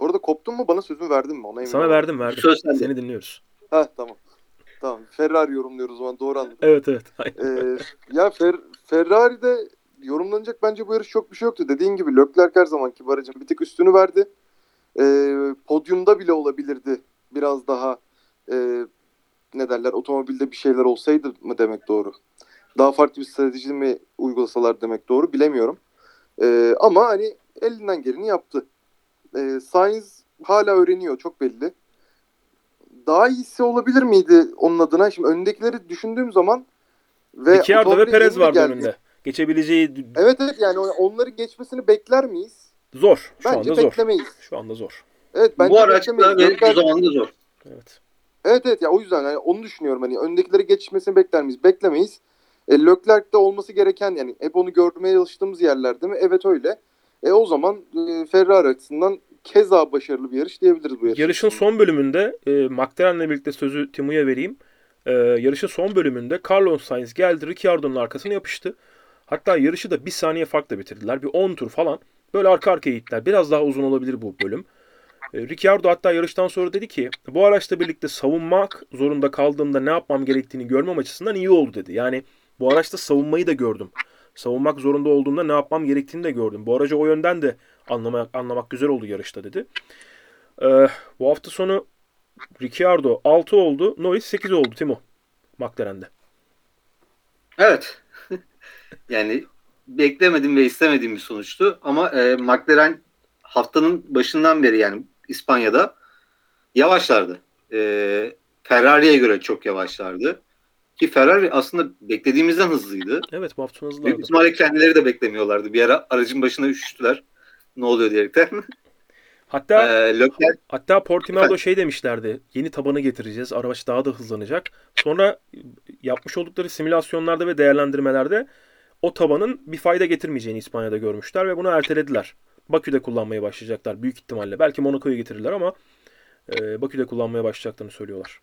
bu arada koptun mu bana sözümü verdin mi? Ona emin Sana verdim verdim. Söz sende. Seni dinliyoruz. Ha tamam. Tamam. Ferrari yorumluyoruz o zaman doğru anladım. Evet evet. Aynen. Ee, ya Fer Ferrari'de yorumlanacak bence bu yarış çok bir şey yoktu. Dediğin gibi Leclerc her zamanki bu aracın bir tık üstünü verdi. Ee, podyumda bile olabilirdi. Biraz daha e, ne derler otomobilde bir şeyler olsaydı mı demek doğru. daha farklı bir strateji mi uygulasalar demek doğru bilemiyorum. E, ama hani elinden geleni yaptı. E, Sainz hala öğreniyor çok belli. Daha iyisi olabilir miydi onun adına? Şimdi önündekileri düşündüğüm zaman ve Ricciardo ve Perez vardı geldi. önünde. Geçebileceği Evet evet yani onları geçmesini bekler miyiz? Zor. Şu Bence anda zor. beklemeyiz. Şu anda zor. Evet bence Bu araçta beklemeyiz. Leclerc- zamanda zor. Evet. Evet evet ya o yüzden hani onu düşünüyorum hani öndekileri geçmesini bekler miyiz? Beklemeyiz. E, Leclerc'te olması gereken yani hep onu görmeye alıştığımız yerler değil mi? Evet öyle. E o zaman e, Ferrari açısından keza başarılı bir yarış diyebiliriz bu yarış. Yarışın son bölümünde e, McLaren'le birlikte sözü Timu'ya vereyim. E, yarışın son bölümünde Carlos Sainz geldi Ricciardo'nun arkasına yapıştı. Hatta yarışı da bir saniye farkla bitirdiler. Bir 10 tur falan. Böyle arka arkaya gittiler. Biraz daha uzun olabilir bu bölüm. E, Ricciardo hatta yarıştan sonra dedi ki bu araçla birlikte savunmak zorunda kaldığımda ne yapmam gerektiğini görmem açısından iyi oldu dedi. Yani bu araçta savunmayı da gördüm. Savunmak zorunda olduğumda ne yapmam gerektiğini de gördüm. Bu aracı o yönden de anlamak, anlamak güzel oldu yarışta dedi. Ee, bu hafta sonu Ricciardo 6 oldu. Norris 8 oldu Timo. McLaren'de. Evet. yani beklemedim ve istemediğim bir sonuçtu. Ama e, McLaren haftanın başından beri yani İspanya'da yavaşlardı. E, Ferrari'ye göre çok yavaşlardı. Ki Ferrari aslında beklediğimizden hızlıydı. Evet bu hafta sonu Büyük ihtimalle kendileri de beklemiyorlardı. Bir ara aracın başına üşüştüler. Ne oluyor diyerekten. Hatta e, Leclerc hatta Efendim? şey demişlerdi. Yeni tabanı getireceğiz. Araç daha da hızlanacak. Sonra yapmış oldukları simülasyonlarda ve değerlendirmelerde o tabanın bir fayda getirmeyeceğini İspanya'da görmüşler ve bunu ertelediler. Bakü'de kullanmaya başlayacaklar büyük ihtimalle. Belki Monaco'yu getirirler ama e, Bakü'de kullanmaya başlayacaklarını söylüyorlar.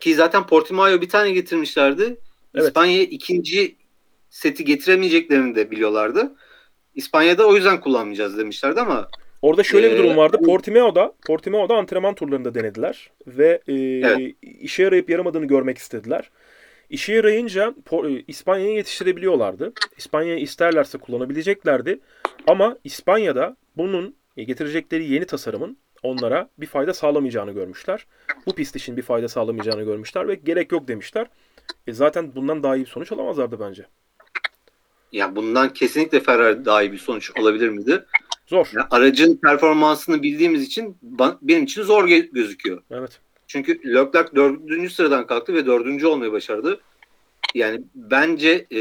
Ki zaten Portimao bir tane getirmişlerdi. Evet. İspanya'ya ikinci seti getiremeyeceklerini de biliyorlardı. İspanya'da o yüzden kullanmayacağız demişlerdi ama Orada şöyle bir Ee, durum vardı. Portimao'da, Portimao'da antrenman turlarında denediler ve e, Evet. işe yarayıp yaramadığını görmek istediler. İşe yarayınca e, İspanya'ya yetiştirebiliyorlardı. İspanya'ya isterlerse kullanabileceklerdi. Ama İspanya'da bunun e, getirecekleri yeni tasarımın onlara bir fayda sağlamayacağını görmüşler. Bu pist için bir fayda sağlamayacağını görmüşler ve gerek yok demişler. E zaten bundan daha iyi bir sonuç alamazlardı bence. ya bundan kesinlikle Ferrari daha iyi bir sonuç olabilir miydi? Zor. Yani aracın performansını bildiğimiz için benim için zor gözüküyor. Evet. Çünkü Leclerc dördüncü sıradan kalktı ve dördüncü olmayı başardı. Yani bence e,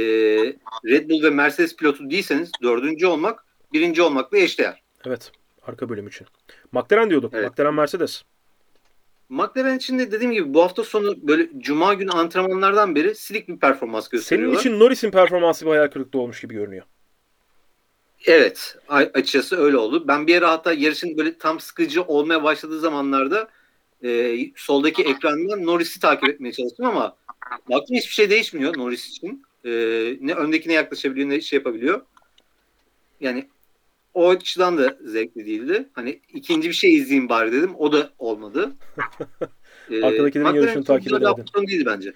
Red Bull ve Mercedes pilotu değilseniz dördüncü olmak birinci olmakla eşdeğer. Evet. Arka bölüm için. McLaren diyorduk. Evet. McLaren Mercedes. McLaren için de dediğim gibi bu hafta sonu böyle cuma günü antrenmanlardan beri silik bir performans Senin gösteriyorlar. için Norris'in performansı bir hayal kırıklığı olmuş gibi görünüyor. Evet açıkçası öyle oldu. Ben bir ara hatta yarışın böyle tam sıkıcı olmaya başladığı zamanlarda e, soldaki ekrandan Norris'i takip etmeye çalıştım ama baktım hiçbir şey değişmiyor Norris için. E, ne öndekine yaklaşabiliyor ne şey yapabiliyor. Yani o açıdan da zevkli değildi. Hani ikinci bir şey izleyeyim bari dedim. O da olmadı. E, Arkadakilerin McLaren yarışını takip sonu değildi bence.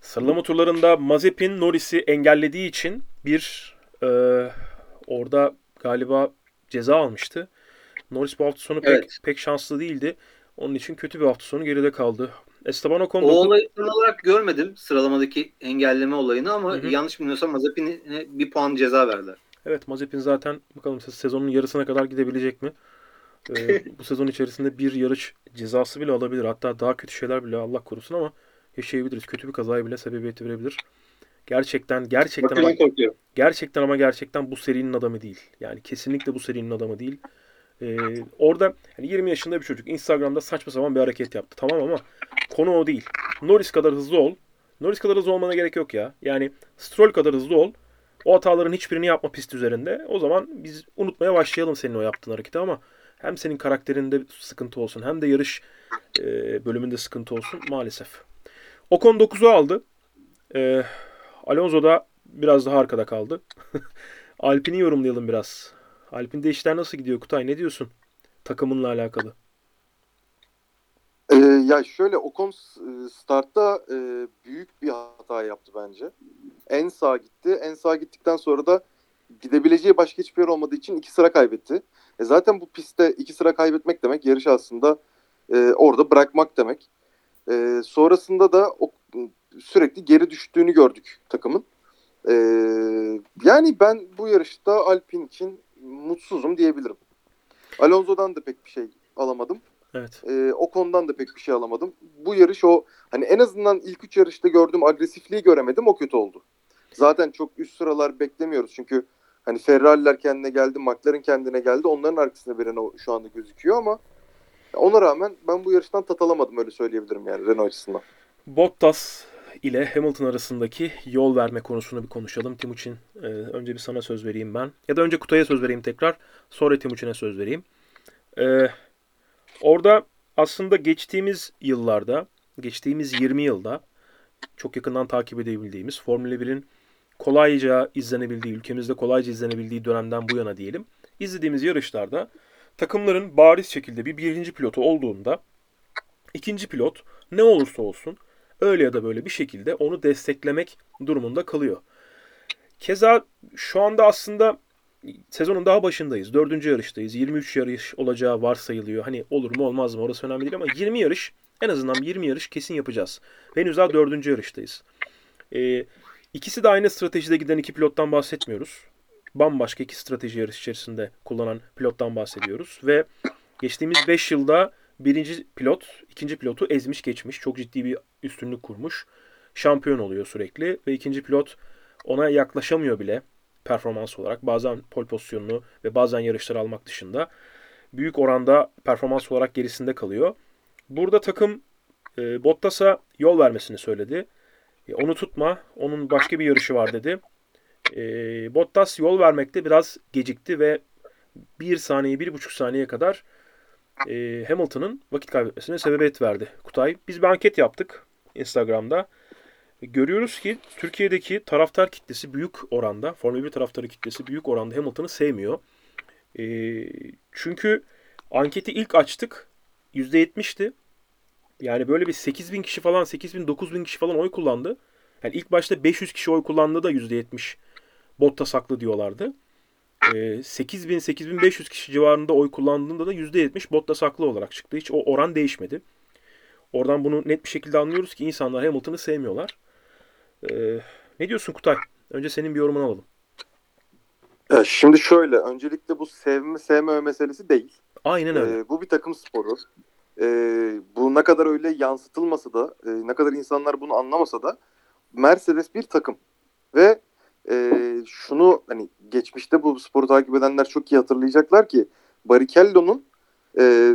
Sıralama turlarında Mazepin Norris'i engellediği için bir e, orada galiba ceza almıştı. Norris bu hafta sonu pek, Evet. pek şanslı değildi. Onun için kötü bir hafta sonu geride kaldı. Esteban Ocon O olayı tam olarak görmedim sıralamadaki engelleme olayını ama Hı hı. yanlış bilmiyorsam Mazepin'e bir puan ceza verdiler. Evet Mazepin zaten bakalım se- sezonun yarısına kadar gidebilecek mi? Ee, bu sezon içerisinde bir yarış cezası bile alabilir. Hatta daha kötü şeyler bile Allah korusun ama yaşayabiliriz. Kötü bir kazaya bile sebebiyet verebilir. Gerçekten gerçekten ama, Bakın ben korkuyorum. gerçekten ama gerçekten bu serinin adamı değil. Yani kesinlikle bu serinin adamı değil. Ee, orada yani 20 yaşında bir çocuk Instagram'da saçma sapan bir hareket yaptı. Tamam ama konu o değil. Norris kadar hızlı ol. Norris kadar hızlı olmana gerek yok ya. Yani Stroll kadar hızlı ol. O hataların hiçbirini yapma pist üzerinde. O zaman biz unutmaya başlayalım senin o yaptığın hareketi ama hem senin karakterinde sıkıntı olsun hem de yarış e, bölümünde sıkıntı olsun maalesef. Ocon 9'u aldı. E, Alonso da biraz daha arkada kaldı. Alpine'i yorumlayalım biraz. Alpine'de işler nasıl gidiyor Kutay? Ne diyorsun? Takımınla alakalı. Ee, ya şöyle Ocon e, startta e, büyük bir hata yaptı bence. En sağ gitti. En sağ gittikten sonra da gidebileceği başka hiçbir yer olmadığı için iki sıra kaybetti. E zaten bu pistte iki sıra kaybetmek demek yarış aslında e, orada bırakmak demek. E, sonrasında da o, sürekli geri düştüğünü gördük takımın. Ee, yani ben bu yarışta Alpine için mutsuzum diyebilirim. Alonso'dan da pek bir şey alamadım. Evet. Ee, o konudan da pek bir şey alamadım. Bu yarış o hani en azından ilk üç yarışta gördüğüm agresifliği göremedim. O kötü oldu. Zaten çok üst sıralar beklemiyoruz. Çünkü hani Ferrari'ler kendine geldi, McLaren kendine geldi. Onların arkasında bir Renault şu anda gözüküyor ama ona rağmen ben bu yarıştan tat alamadım öyle söyleyebilirim yani Renault açısından. Bottas ile Hamilton arasındaki yol verme konusunu bir konuşalım. Timuçin e, önce bir sana söz vereyim ben. Ya da önce Kutay'a söz vereyim tekrar. Sonra Timuçin'e söz vereyim. E, orada aslında geçtiğimiz yıllarda, geçtiğimiz 20 yılda çok yakından takip edebildiğimiz Formula 1'in kolayca izlenebildiği, ülkemizde kolayca izlenebildiği dönemden bu yana diyelim. izlediğimiz yarışlarda takımların bariz şekilde bir birinci pilotu olduğunda ikinci pilot ne olursa olsun öyle ya da böyle bir şekilde onu desteklemek durumunda kalıyor. Keza şu anda aslında sezonun daha başındayız. Dördüncü yarıştayız. 23 yarış olacağı varsayılıyor. Hani olur mu olmaz mı orası önemli değil ama 20 yarış en azından 20 yarış kesin yapacağız. Henüz daha dördüncü yarıştayız. Ee, ikisi de aynı stratejide giden iki pilottan bahsetmiyoruz. Bambaşka iki strateji yarış içerisinde kullanan pilottan bahsediyoruz. Ve geçtiğimiz 5 yılda birinci pilot ikinci pilotu ezmiş geçmiş. Çok ciddi bir üstünlük kurmuş. Şampiyon oluyor sürekli ve ikinci pilot ona yaklaşamıyor bile performans olarak. Bazen pol pozisyonunu ve bazen yarışları almak dışında büyük oranda performans olarak gerisinde kalıyor. Burada takım e, Bottas'a yol vermesini söyledi. E, onu tutma, onun başka bir yarışı var dedi. E, Bottas yol vermekte biraz gecikti ve bir saniye, bir buçuk saniye kadar e, Hamilton'ın vakit kaybetmesine sebebiyet verdi Kutay. Biz bir anket yaptık Instagram'da. E, görüyoruz ki Türkiye'deki taraftar kitlesi büyük oranda, Formula 1 taraftarı kitlesi büyük oranda Hamilton'ı sevmiyor. E, çünkü anketi ilk açtık. %70'ti. Yani böyle bir 8 bin kişi falan, 8 bin, 9 bin kişi falan oy kullandı. Yani ilk başta 500 kişi oy kullandı da %70 Bottas haklı diyorlardı. 8 bin, 8500 kişi civarında oy kullandığında da %70 Bottas haklı olarak çıktı. Hiç o oran değişmedi. Oradan bunu net bir şekilde anlıyoruz ki insanlar Hamilton'ı sevmiyorlar. Ee, ne diyorsun Kutay? Önce senin bir yorumunu alalım. Ya şimdi şöyle, öncelikle bu sevme sevmeme meselesi değil. Aynen öyle. Ee, bu bir takım sporu. Ee, bu ne kadar öyle yansıtılmasa da, e, ne kadar insanlar bunu anlamasa da Mercedes bir takım. Ve e, şunu hani geçmişte bu sporu takip edenler çok iyi hatırlayacaklar ki Barrichello'nun e,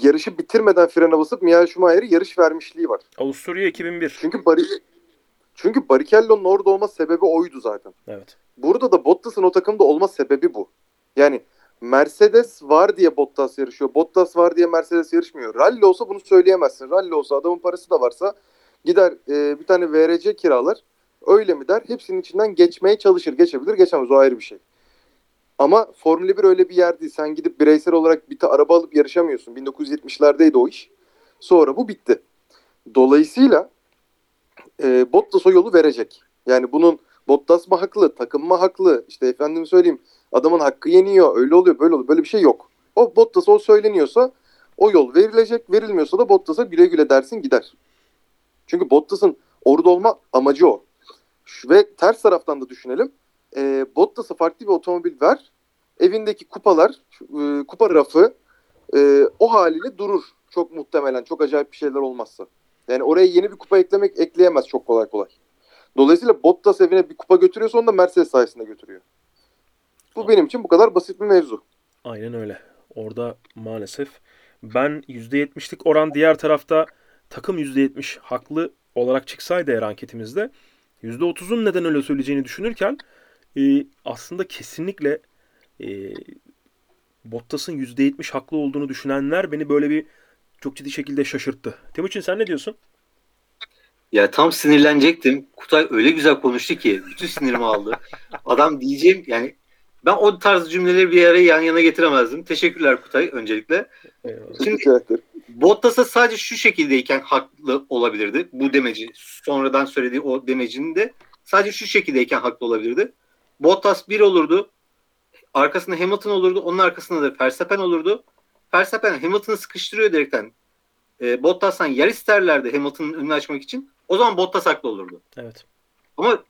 yarışı bitirmeden frene basıp Michael Schumacher'e yarış vermişliği var. Avusturya 2001. Çünkü Bar çünkü Barrichello'nun orada olma sebebi oydu zaten. Evet. Burada da Bottas'ın o takımda olma sebebi bu. Yani Mercedes var diye Bottas yarışıyor. Bottas var diye Mercedes yarışmıyor. Rally olsa bunu söyleyemezsin. Rally olsa adamın parası da varsa gider e, bir tane VRC kiralar. Öyle mi der? Hepsinin içinden geçmeye çalışır. Geçebilir, geçemez. O ayrı bir şey. Ama Formula 1 öyle bir yer değil. Sen gidip bireysel olarak bir araba alıp yarışamıyorsun. 1970'lerdeydi o iş. Sonra bu bitti. Dolayısıyla e, Bottas o yolu verecek. Yani bunun Bottas mı haklı, takım mı haklı? İşte efendim söyleyeyim adamın hakkı yeniyor, öyle oluyor, böyle oluyor. Böyle bir şey yok. O Bottas o söyleniyorsa o yol verilecek, verilmiyorsa da Bottas'a güle güle dersin gider. Çünkü Bottas'ın orada olma amacı o. Ve ters taraftan da düşünelim. E, Bottas'a farklı bir otomobil ver. Evindeki kupalar, e, kupa rafı e, o haliyle durur. Çok muhtemelen, çok acayip bir şeyler olmazsa. Yani oraya yeni bir kupa eklemek ekleyemez çok kolay kolay. Dolayısıyla Bottas evine bir kupa götürüyorsa onu da Mercedes sayesinde götürüyor. Bu benim için bu kadar basit bir mevzu. Aynen öyle. Orada maalesef ben %70'lik oran diğer tarafta takım %70 haklı olarak çıksaydı eğer anketimizde %30'un neden öyle söyleyeceğini düşünürken e, aslında kesinlikle e, Bottas'ın %70 haklı olduğunu düşünenler beni böyle bir çok ciddi şekilde şaşırttı. Timuçin sen ne diyorsun? Ya tam sinirlenecektim. Kutay öyle güzel konuştu ki bütün sinirimi aldı. Adam diyeceğim yani ben o tarz cümleleri bir araya yan yana getiremezdim. Teşekkürler Kutay öncelikle. Şimdi Bottas'a sadece şu şekildeyken haklı olabilirdi. Bu demeci sonradan söylediği o demecinin de sadece şu şekildeyken haklı olabilirdi. Bottas bir olurdu. Arkasında Hamilton olurdu. Onun arkasında da Verstappen olurdu. Verstappen Hamilton'ı sıkıştırıyor direkten. E, Bottas'tan yer isterlerdi Hamilton'ın önünü açmak için. O zaman Bottas haklı olurdu. Evet. Ama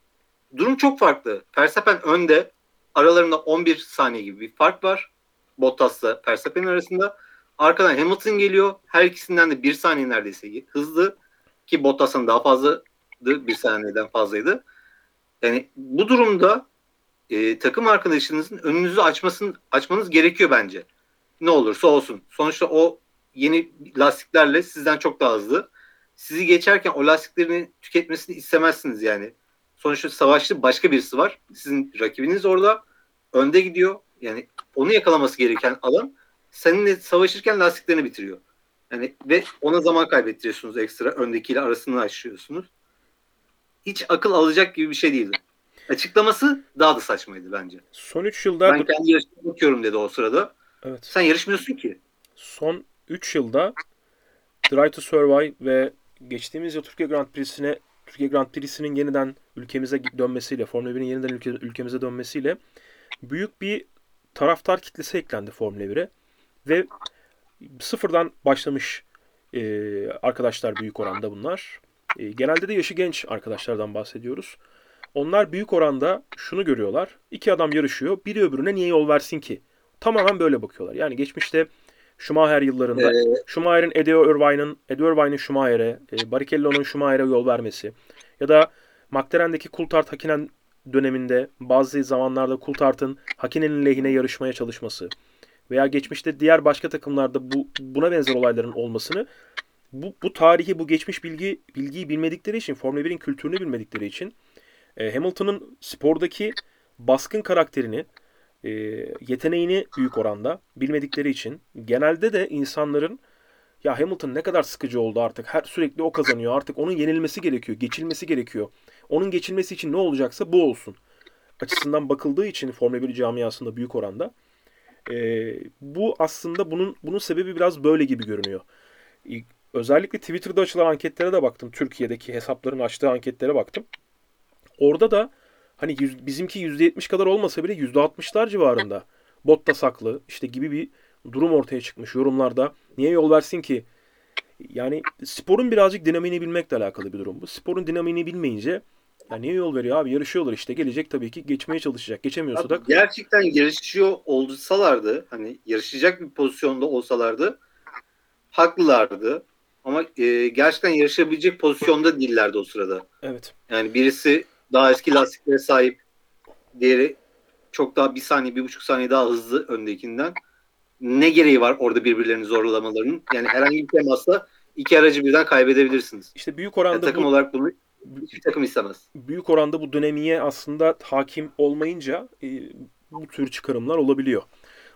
durum çok farklı. Verstappen önde. Aralarında 11 saniye gibi bir fark var. Bottas'la Verstappen arasında. Arkadan Hamilton geliyor. Her ikisinden de bir saniye neredeyse hızlı. Ki Bottas'ın daha fazlaydı. Bir saniyeden fazlaydı. Yani bu durumda e, takım arkadaşınızın önünüzü açmasın, açmanız gerekiyor bence. Ne olursa olsun. Sonuçta o yeni lastiklerle sizden çok daha hızlı. Sizi geçerken o lastiklerini tüketmesini istemezsiniz yani. Sonuçta savaşçı başka birisi var. Sizin rakibiniz orada. Önde gidiyor. Yani onu yakalaması gereken adam seninle savaşırken lastiklerini bitiriyor. Yani ve ona zaman kaybettiriyorsunuz ekstra. Öndekiyle arasını açıyorsunuz. Hiç akıl alacak gibi bir şey değildi. Açıklaması daha da saçmaydı bence. Son 3 yılda Ben kendi yarışmaya bakıyorum dedi o sırada. evet. Sen yarışmıyorsun ki. Son 3 yılda Drive to Survive ve geçtiğimiz yıl Türkiye Grand Prix'sine Türkiye Grand Prix'sinin yeniden ülkemize dönmesiyle, Formula 1'in yeniden ülke, ülkemize dönmesiyle büyük bir taraftar kitlesi eklendi Formula 1'e ve sıfırdan başlamış e, arkadaşlar büyük oranda bunlar. E, genelde de yaşı genç arkadaşlardan bahsediyoruz. Onlar büyük oranda şunu görüyorlar. İki adam yarışıyor. Biri öbürüne niye yol versin ki? Tamamen böyle bakıyorlar. Yani geçmişte Schumacher yıllarında Ee, Schumacher'in Eddie Irvine'ın Eddie Irvine'in Schumacher'e, e, Barrichello'nun Schumacher'e yol vermesi ya da McLaren'deki Coulthard Hakkinen döneminde bazı zamanlarda Coulthard'ın Hakkinen'in lehine yarışmaya çalışması veya geçmişte diğer başka takımlarda bu buna benzer olayların olmasını bu, bu tarihi, bu geçmiş bilgi bilgiyi bilmedikleri için, Formula 1'in kültürünü bilmedikleri için e, Hamilton'ın spordaki baskın karakterini, e, yeteneğini büyük oranda bilmedikleri için genelde de insanların ya Hamilton ne kadar sıkıcı oldu artık. Her sürekli o kazanıyor. Artık onun yenilmesi gerekiyor, geçilmesi gerekiyor. Onun geçilmesi için ne olacaksa bu olsun. Açısından bakıldığı için Formula 1 camiasında büyük oranda e, bu aslında bunun bunun sebebi biraz böyle gibi görünüyor. Özellikle Twitter'da açılan anketlere de baktım. Türkiye'deki hesapların açtığı anketlere baktım. Orada da hani yüz, bizimki %70 kadar olmasa bile %60'lar civarında. Bottas haklı işte gibi bir durum ortaya çıkmış yorumlarda. Niye yol versin ki? Yani sporun birazcık dinamiğini bilmekle alakalı bir durum bu. Sporun dinamiğini bilmeyince ya niye yol veriyor abi? Yarışıyorlar işte. Gelecek tabii ki geçmeye çalışacak. Geçemiyorsa da gerçekten yarışıyor olsalardı hani yarışacak bir pozisyonda olsalardı haklılardı. Ama e, gerçekten yarışabilecek pozisyonda değillerdi o sırada. evet. Yani birisi daha eski lastiklere sahip, diğeri çok daha bir saniye, bir buçuk saniye daha hızlı öndekinden. Ne gereği var orada birbirlerini zorlamalarının? Yani herhangi bir temasla iki aracı birden kaybedebilirsiniz. İşte büyük Yani oranda takım bu, olarak bunu hiçbir takım istemez. büyük oranda bu dönemiye aslında hakim olmayınca e, bu tür çıkarımlar olabiliyor.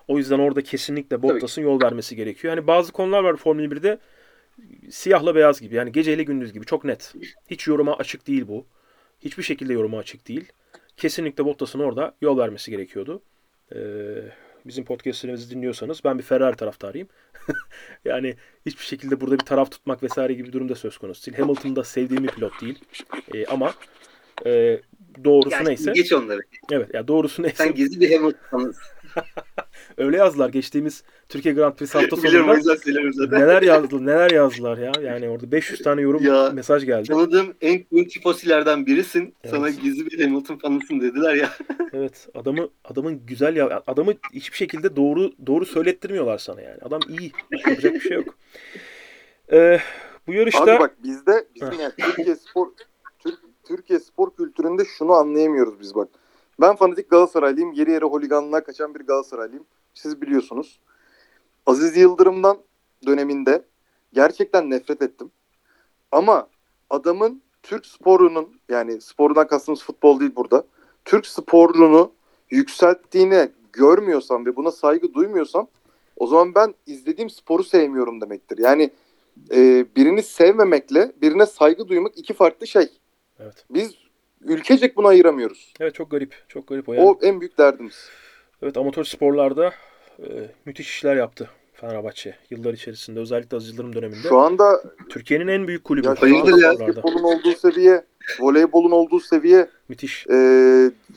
O yüzden orada kesinlikle Bottas'ın yol vermesi gerekiyor. Hani bazı konular var Formula 1'de siyahla beyaz gibi. Yani geceyle gündüz gibi. Çok net. Hiç yoruma açık değil bu. Hiçbir şekilde yoruma açık değil. Kesinlikle Bottas'ın orada yol vermesi gerekiyordu. Ee, bizim podcastlerimizi dinliyorsanız ben bir Ferrari taraftarıyım. yani hiçbir şekilde burada bir taraf tutmak vesaire gibi bir durumda söz konusu değil. Hamilton da sevdiğim bir pilot değil. Ee, ama e, doğrusu Yani neyse. Geç onları. Evet ya doğrusu neyse. Sen gizli bir Hamilton'sın. Öyle yazdılar geçtiğimiz Türkiye Grand Prix hafta Biliyorum sonunda. söylüyorum zaten. neler yazdı, neler yazdılar ya. Yani orada 500 tane yorum Ya. mesaj geldi. Tanıdığım en cool tifosilerden birisin. Evet. Sana gizli bir Hamilton fanısın dediler ya. Evet, adamı adamın güzel ya adamı hiçbir şekilde doğru doğru söylettirmiyorlar sana yani. Adam iyi. Yapacak bir şey yok. Ee, bu yarışta Abi bak bizde bizim yani Türkiye spor Türk, Türkiye spor kültüründe şunu anlayamıyoruz biz bak. Ben fanatik Galatasaraylıyım. Yeri yere holiganlığa kaçan bir Galatasaraylıyım. Siz biliyorsunuz. Aziz Yıldırım'dan döneminde gerçekten nefret ettim. Ama adamın Türk sporunun yani sporundan kastımız futbol değil burada. Türk sporunu yükselttiğini görmüyorsam ve buna saygı duymuyorsam o zaman ben izlediğim sporu sevmiyorum demektir. Yani e, birini sevmemekle birine saygı duymak iki farklı şey. Evet. Biz ülkecek bunu ayıramıyoruz. Evet çok garip. Çok garip o yani. O en büyük derdimiz. Evet amatör sporlarda e, müthiş işler yaptı Fenerbahçe yıllar içerisinde özellikle Aziz Yıldırım döneminde. Şu anda Türkiye'nin en büyük kulübü. ya Hayırdır ya? basketbolun olduğu seviye, voleybolun olduğu seviye, Müthiş. e,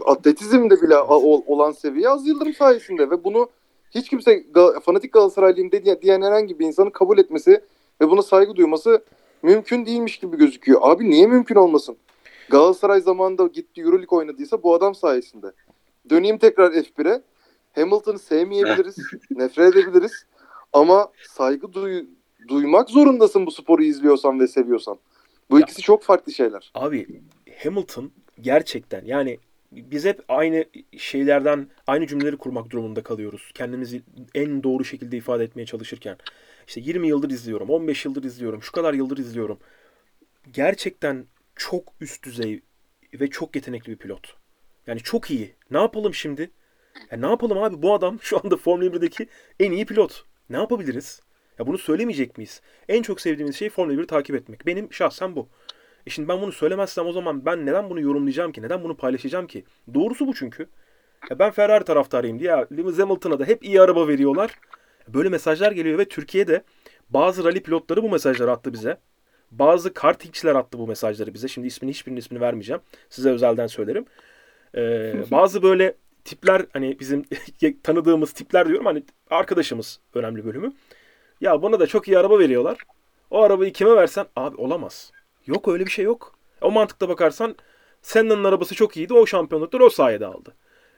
atletizmde bile a- olan seviye az Yıldırım sayesinde ve bunu hiç kimse fanatik Galatasaraylıyım de- diyen herhangi bir insanın kabul etmesi ve buna saygı duyması mümkün değilmiş gibi gözüküyor. Abi niye mümkün olmasın? Galatasaray zamanında gitti Euroleague oynadıysa bu adam sayesinde. Döneyim tekrar F1'e. Hamilton'ı sevmeyebiliriz, nefret edebiliriz ama saygı duy- duymak zorundasın bu sporu izliyorsan ve seviyorsan. Bu Ya- ikisi çok farklı şeyler. Abi Hamilton gerçekten yani biz hep aynı şeylerden aynı cümleleri kurmak durumunda kalıyoruz. Kendimizi en doğru şekilde ifade etmeye çalışırken. İşte 20 yıldır izliyorum, 15 yıldır izliyorum, şu kadar yıldır izliyorum. Gerçekten çok üst düzey ve çok yetenekli bir pilot. Yani çok iyi. Ne yapalım şimdi? Ya ne yapalım abi? Bu adam şu anda Formula 1'deki en iyi pilot. Ne yapabiliriz? Ya bunu söylemeyecek miyiz? En çok sevdiğimiz şey Formula 1'i takip etmek. Benim şahsen bu. E şimdi ben bunu söylemezsem o zaman ben neden bunu yorumlayacağım ki? Neden bunu paylaşacağım ki? Doğrusu bu çünkü. Ya ben Ferrari taraftarıyım diye ya Lewis Hamilton'a da hep iyi araba veriyorlar. Böyle mesajlar geliyor ve Türkiye'de bazı rally pilotları bu mesajları attı bize. Bazı kartingçiler attı bu mesajları bize. Şimdi ismini hiçbirinin ismini vermeyeceğim. Size özelden söylerim. Ee, bazı böyle tipler hani bizim tanıdığımız tipler diyorum hani arkadaşımız önemli bölümü. Ya bana da çok iyi araba veriyorlar. O arabayı kime versen abi olamaz. Yok öyle bir şey yok. O mantıkta bakarsan Senna'nın arabası çok iyiydi. O şampiyonlukları o sayede aldı.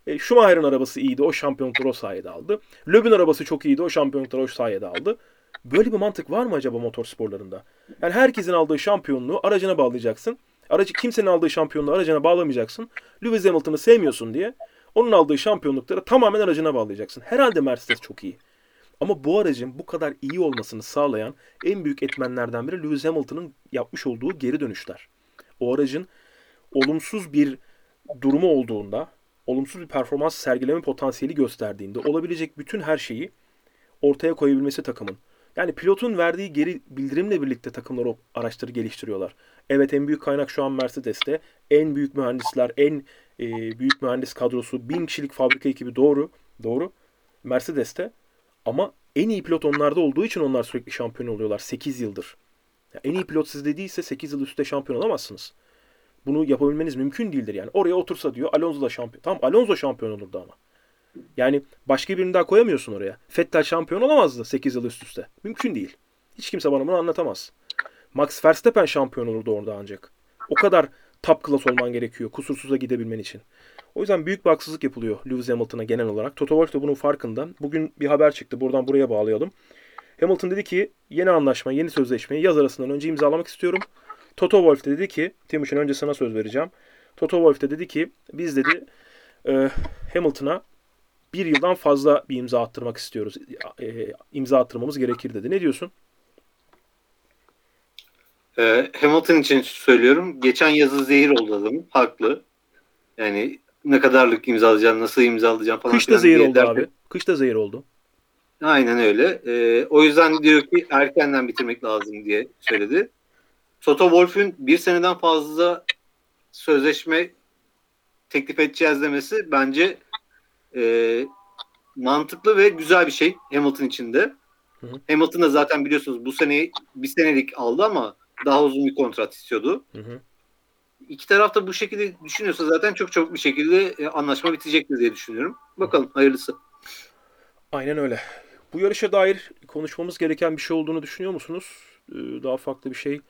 E, Schumacher'ın arabası iyiydi. O şampiyonlukları o sayede aldı. Löb'ün arabası çok iyiydi. O şampiyonlukları o sayede aldı. Böyle bir mantık var mı acaba motorsporlarında? Yani herkesin aldığı şampiyonluğu aracına bağlayacaksın. Aracı kimsenin aldığı şampiyonluğu aracına bağlamayacaksın. Lewis Hamilton'ı sevmiyorsun diye onun aldığı şampiyonlukları tamamen aracına bağlayacaksın. Herhalde Mercedes çok iyi. Ama bu aracın bu kadar iyi olmasını sağlayan en büyük etmenlerden biri Lewis Hamilton'ın yapmış olduğu geri dönüşler. O aracın olumsuz bir durumu olduğunda, olumsuz bir performans sergileme potansiyeli gösterdiğinde olabilecek bütün her şeyi ortaya koyabilmesi takımın. Yani pilotun verdiği geri bildirimle birlikte takımlar o araçları geliştiriyorlar. Evet en büyük kaynak şu an Mercedes'te. En büyük mühendisler, en e, büyük mühendis kadrosu, bin kişilik fabrika ekibi doğru. Doğru. Mercedes'te. Ama en iyi pilot onlarda olduğu için onlar sürekli şampiyon oluyorlar 8 yıldır. Ya en iyi pilot sizde değilse 8 yıl üstte şampiyon olamazsınız. Bunu yapabilmeniz mümkün değildir yani. Oraya otursa diyor Alonso da şampiyon. Tamam Alonso şampiyon olurdu ama. Yani başka birini daha koyamıyorsun oraya. Vettel şampiyon olamazdı 8 yıl üst üste. Mümkün değil. Hiç kimse bana bunu anlatamaz. Max Verstappen şampiyon olurdu orada ancak. O kadar top class olman gerekiyor kusursuza gidebilmen için. O yüzden büyük bir haksızlık yapılıyor Lewis Hamilton'a genel olarak. Toto Wolff da bunun farkında. Bugün bir haber çıktı. Buradan buraya bağlayalım. Hamilton dedi ki yeni anlaşma, yeni sözleşmeyi yaz arasından önce imzalamak istiyorum. Toto Wolff de dedi ki, Timuçin önce sana söz vereceğim. Toto Wolff de dedi ki biz dedi e, Hamilton'a bir yıldan fazla bir imza attırmak istiyoruz. E, imza attırmamız gerekir dedi. Ne diyorsun? Ee, Hamilton için söylüyorum. Geçen yazı zehir oldu adamın. Haklı. Yani ne kadarlık imzalayacağım, nasıl imzalayacağım falan. Kış da filan zehir oldu derken- abi. Kış da zehir oldu. Aynen öyle. Ee, o yüzden diyor ki erkenden bitirmek lazım diye söyledi. Toto Wolff'ün bir seneden fazla sözleşme teklif edeceğiz demesi bence e, mantıklı ve güzel bir şey Hamilton için de. Hı hı. Hamilton da zaten biliyorsunuz bu seneyi bir senelik aldı ama daha uzun bir kontrat istiyordu. Hı hı. İki taraf da bu şekilde düşünüyorsa zaten çok çabuk bir şekilde e, anlaşma bitecektir diye düşünüyorum. Bakalım hayırlısı. Aynen öyle. Bu yarışa dair konuşmamız gereken bir şey olduğunu düşünüyor musunuz? Ee, Daha farklı bir şey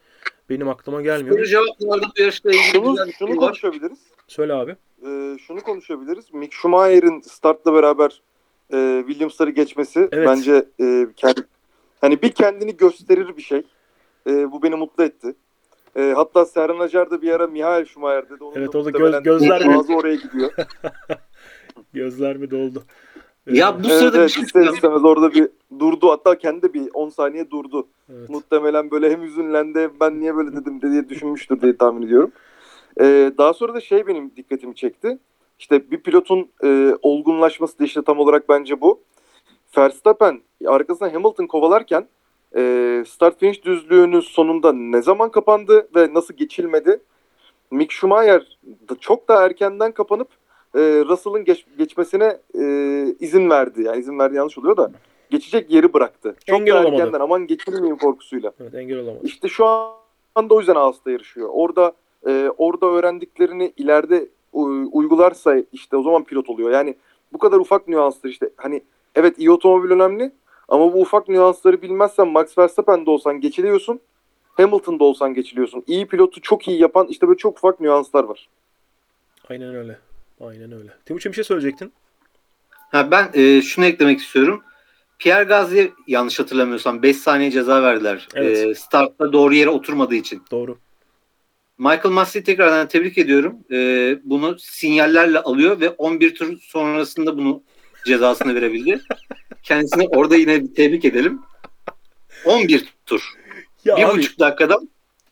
benim aklıma gelmiyor. Soru cevaplarda bu yarışla ilgili Şunu, şunu şey konuşabiliriz. Söyle abi. Ee, şunu konuşabiliriz. Mick Schumacher'in startla beraber e, Williams'ları geçmesi Evet. bence e, kendi, hani bir kendini gösterir bir şey. E, bu beni mutlu etti. E, hatta Serhan Acar da bir ara Mihail Schumacher dedi. Onun Evet, da o da muhtemelen göz- gözler mi? oraya gidiyor. Gözler mi doldu? Ya bu evet, sırada evet, bir şey ister istemez orada bir durdu. Hatta kendi de bir 10 saniye durdu. Evet. Muhtemelen böyle hem üzünlendi hem ben niye böyle dedim diye düşünmüştür diye tahmin ediyorum. Ee, daha sonra da şey benim dikkatimi çekti. İşte bir pilotun e, olgunlaşması da işte tam olarak bence bu. Verstappen arkasından Hamilton kovalarken e, start finish düzlüğünün sonunda ne zaman kapandı ve nasıl geçilmedi? Mick Schumacher da çok daha erkenden kapanıp e, Russell'ın geç- geçmesine e, izin verdi. Yani izin verdi yanlış oluyor da geçecek yeri bıraktı. Çok Engel daha olamadı. erkenden aman geçilmeyeyim korkusuyla. Evet engel olamadı. İşte şu anda o yüzden Ağustos'ta yarışıyor. Orada e, orada öğrendiklerini ileride uygularsa işte o zaman pilot oluyor. Yani bu kadar ufak nüanslar işte hani evet iyi otomobil önemli ama bu ufak nüansları bilmezsen Max Verstappen'de olsan geçiliyorsun. Hamilton'da olsan geçiliyorsun. İyi pilotu çok iyi yapan işte böyle çok ufak nüanslar var. Aynen öyle. Aynen öyle. Timuçin bir şey söyleyecektin. Ha, ben e, şunu eklemek istiyorum. Pierre Gasly yanlış hatırlamıyorsam 5 saniye ceza verdiler. Evet. E, startta doğru yere oturmadığı için. Doğru. Michael Massey'i tekrardan tebrik ediyorum. E, bunu sinyallerle alıyor ve 11 tur sonrasında bunu cezasını verebildi. Kendisini orada yine bir tebrik edelim. 11 tur. Ya bir abi, buçuk dakikada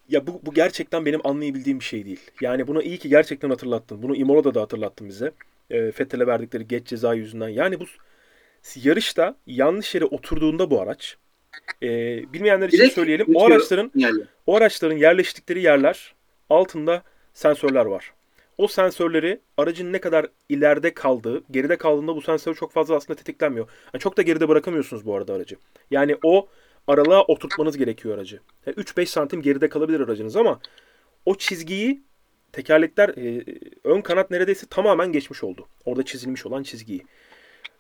ya bu, bu gerçekten benim anlayabildiğim bir şey değil. Yani buna iyi ki gerçekten hatırlattın. Bunu Imola'da da hatırlattın bize. E, Fettel'e verdikleri geç ceza yüzünden. Yani bu yarışta yanlış yere oturduğunda bu araç e, bilmeyenler için Direkt söyleyelim. O araçların sinyalli. O araçların yerleştikleri yerler altında sensörler var. O sensörleri aracın ne kadar ileride kaldığı, geride kaldığında bu sensör çok fazla aslında tetiklenmiyor. Yani çok da geride bırakamıyorsunuz bu arada aracı. Yani o aralığa oturtmanız gerekiyor aracı. Yani 3-5 santim geride kalabilir aracınız ama o çizgiyi tekerlekler e, ön kanat neredeyse tamamen geçmiş oldu. Orada çizilmiş olan çizgiyi.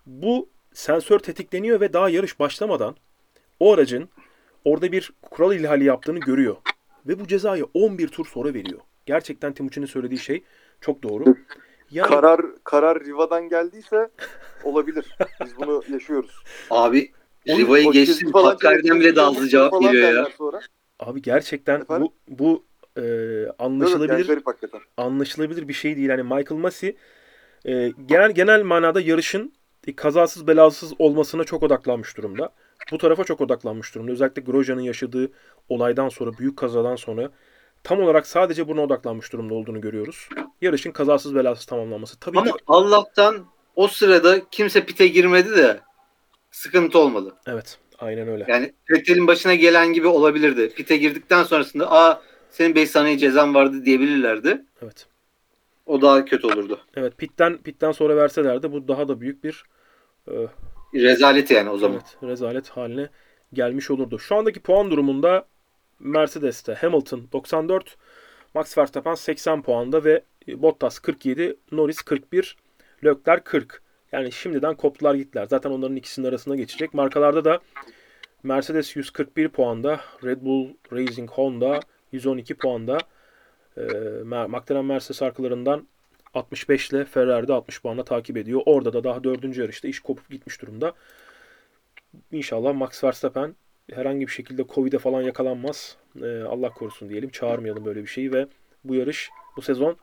Bu sensör tetikleniyor ve daha yarış başlamadan o aracın orada bir kural ihlali yaptığını görüyor. Ve bu cezayı 11 tur sonra veriyor. Gerçekten Timuçin'in söylediği şey çok doğru. Yani Karar karar Riva'dan geldiyse olabilir. Biz bunu yaşıyoruz. Abi Riva'yı falan Hakkari'den bile daha hızlı cevap geliyor ya. Sonra. abi gerçekten Efendim? bu bu e, Evet, yani anlaşılabilir garip hakikaten. anlaşılabilir bir şey değil. Yani Michael Massey e, genel genel manada yarışın e, kazasız belasız olmasına çok odaklanmış durumda. Bu tarafa çok odaklanmış durumda. Özellikle Grosjean'ın yaşadığı olaydan sonra, büyük kazadan sonra tam olarak sadece buna odaklanmış durumda olduğunu görüyoruz. Yarışın kazasız belasız tamamlanması. Tabii Ama ki Allah'tan o sırada kimse pite girmedi de sıkıntı olmadı. evet, aynen öyle. Yani Vettel'in başına gelen gibi olabilirdi. Pite girdikten sonrasında aa senin 5 saniye cezan vardı diyebilirlerdi. Evet. O daha kötü olurdu. Evet, pitten pitten sonra verselerdi bu daha da büyük bir e, Rezaleti yani o zaman. Evet, rezalet haline gelmiş olurdu. Şu andaki puan durumunda Mercedes'te Hamilton 94, Max Verstappen 80 puanda ve Bottas 47, Norris 41, Leclerc 40. Yani şimdiden koptular gittiler. Zaten onların ikisinin arasında geçecek. Markalarda da Mercedes 141 puanda, Red Bull Racing Honda 112 puanda. Mer- McLaren Mercedes arkalarından 65 ile Ferrari'de 60 puanla takip ediyor. Orada da daha dördüncü yarışta iş kopup gitmiş durumda. İnşallah Max Verstappen herhangi bir şekilde Covid'e falan yakalanmaz. Ee, Allah korusun diyelim. Çağırmayalım böyle bir şeyi ve bu yarış, bu sezon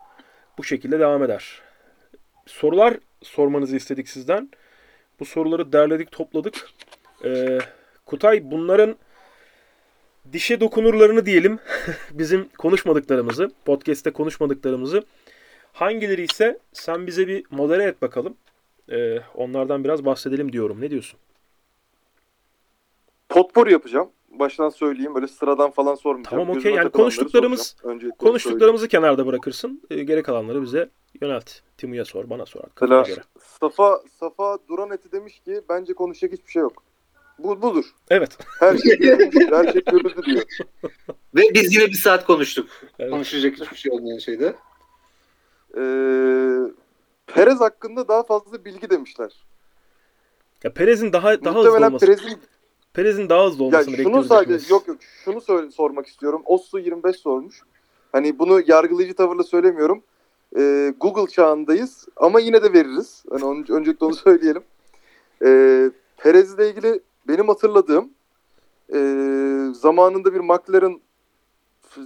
bu şekilde devam eder. Sorular sormanızı istedik sizden. Bu soruları derledik, topladık. Ee, Kutay bunların dişe dokunurlarını diyelim. Bizim konuşmadıklarımızı, podcast'te konuşmadıklarımızı hangileri ise sen bize bir modere et bakalım. Ee, onlardan biraz bahsedelim diyorum. Ne diyorsun? Potpourri yapacağım. Baştan söyleyeyim. Böyle sıradan falan sormayacağım. Tamam, okey. Yani konuştuklarımız- Konuştuklarımızı kenarda bırakırsın. Ee, geri kalanları bize yönelt. Timu'ya sor, bana sor. Mesela göre. Safa, Safa Duran eti demiş ki bence konuşacak hiçbir şey yok. Bu budur. Evet. Her şey görüldü, her şey görüldü diyor. Ve biz yine bir saat konuştuk. evet. Konuşacak hiçbir şey olmayan şeyde. Ee, Perez hakkında daha fazla bilgi demişler. Ya Perez'in daha daha hızlı olması. Perez'in Perez'in daha hızlı ya olmasını şunu bekliyoruz sadece hepimiz. yok yok şunu söyle, sormak istiyorum. Ossu 25 sormuş. Hani bunu yargılayıcı tavırla söylemiyorum. Ee, Google çağındayız ama yine de veririz. Hani ön- öncelikle onu söyleyelim. Ee, Perez'le ilgili benim hatırladığım ee, zamanında bir McLaren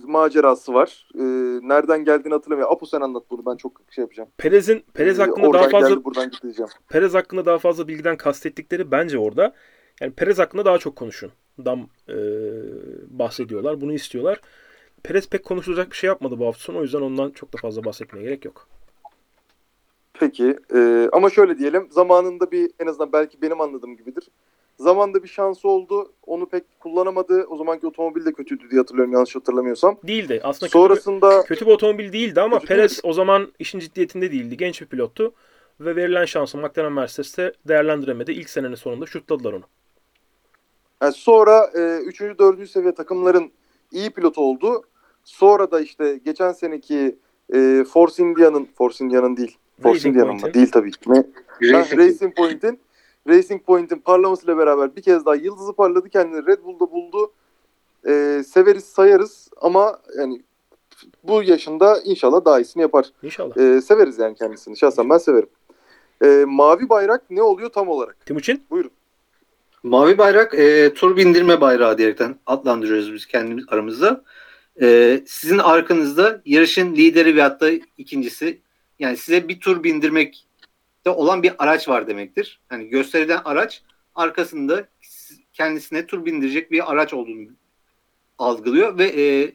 macerası var. Ee, nereden geldiğini hatırlamıyorum. Apo sen anlat bunu ben çok şey yapacağım. Perez'in Perez Ee, hakkında oradan daha fazla geldi, buradan gitti diyeceğim. Perez hakkında daha fazla bilgiden kastettikleri bence orada. Yani Perez hakkında daha çok konuşun. Dam e, bahsediyorlar. Bunu istiyorlar. Perez pek konuşulacak bir şey yapmadı bu hafta sonu. O yüzden ondan çok da fazla bahsetmeye gerek yok. Peki e, ama şöyle diyelim zamanında bir en azından belki benim anladığım gibidir. Zamanda bir şansı oldu. Onu pek kullanamadı. O zamanki otomobil de kötüydü diye hatırlıyorum yanlış hatırlamıyorsam. Değildi. Aslında kötü, Sonrasında bir, kötü bir otomobil değildi ama Kötü Perez o zaman işin ciddiyetinde değildi. Genç bir pilottu. Ve verilen şansı McLaren Mercedes'te değerlendiremedi. İlk senenin sonunda şutladılar onu. yani sonra e, 3. 4. seviye takımların iyi pilotu oldu. Sonra da işte geçen seneki e, Force India'nın Force India'nın değil. Force India'nın mı? Değil tabii ki. Ne? Racing Point'in Racing Point'in parlamasıyla beraber bir kez daha yıldızı parladı. Kendini Red Bull'da buldu. e, severiz sayarız ama yani bu yaşında inşallah daha iyisini yapar. İnşallah. E, severiz yani kendisini. Şahsen ben severim. E, mavi bayrak ne oluyor tam olarak? Timuçin? Buyurun. Mavi bayrak e, tur bindirme bayrağı diyerekten adlandırıyoruz biz kendimiz aramızda. E, sizin arkanızda yarışın lideri ve hatta ikincisi yani size bir tur bindirmekte olan bir araç var demektir. Yani gösterilen araç arkasında kendisine tur bindirecek bir araç olduğunu algılıyor ve e,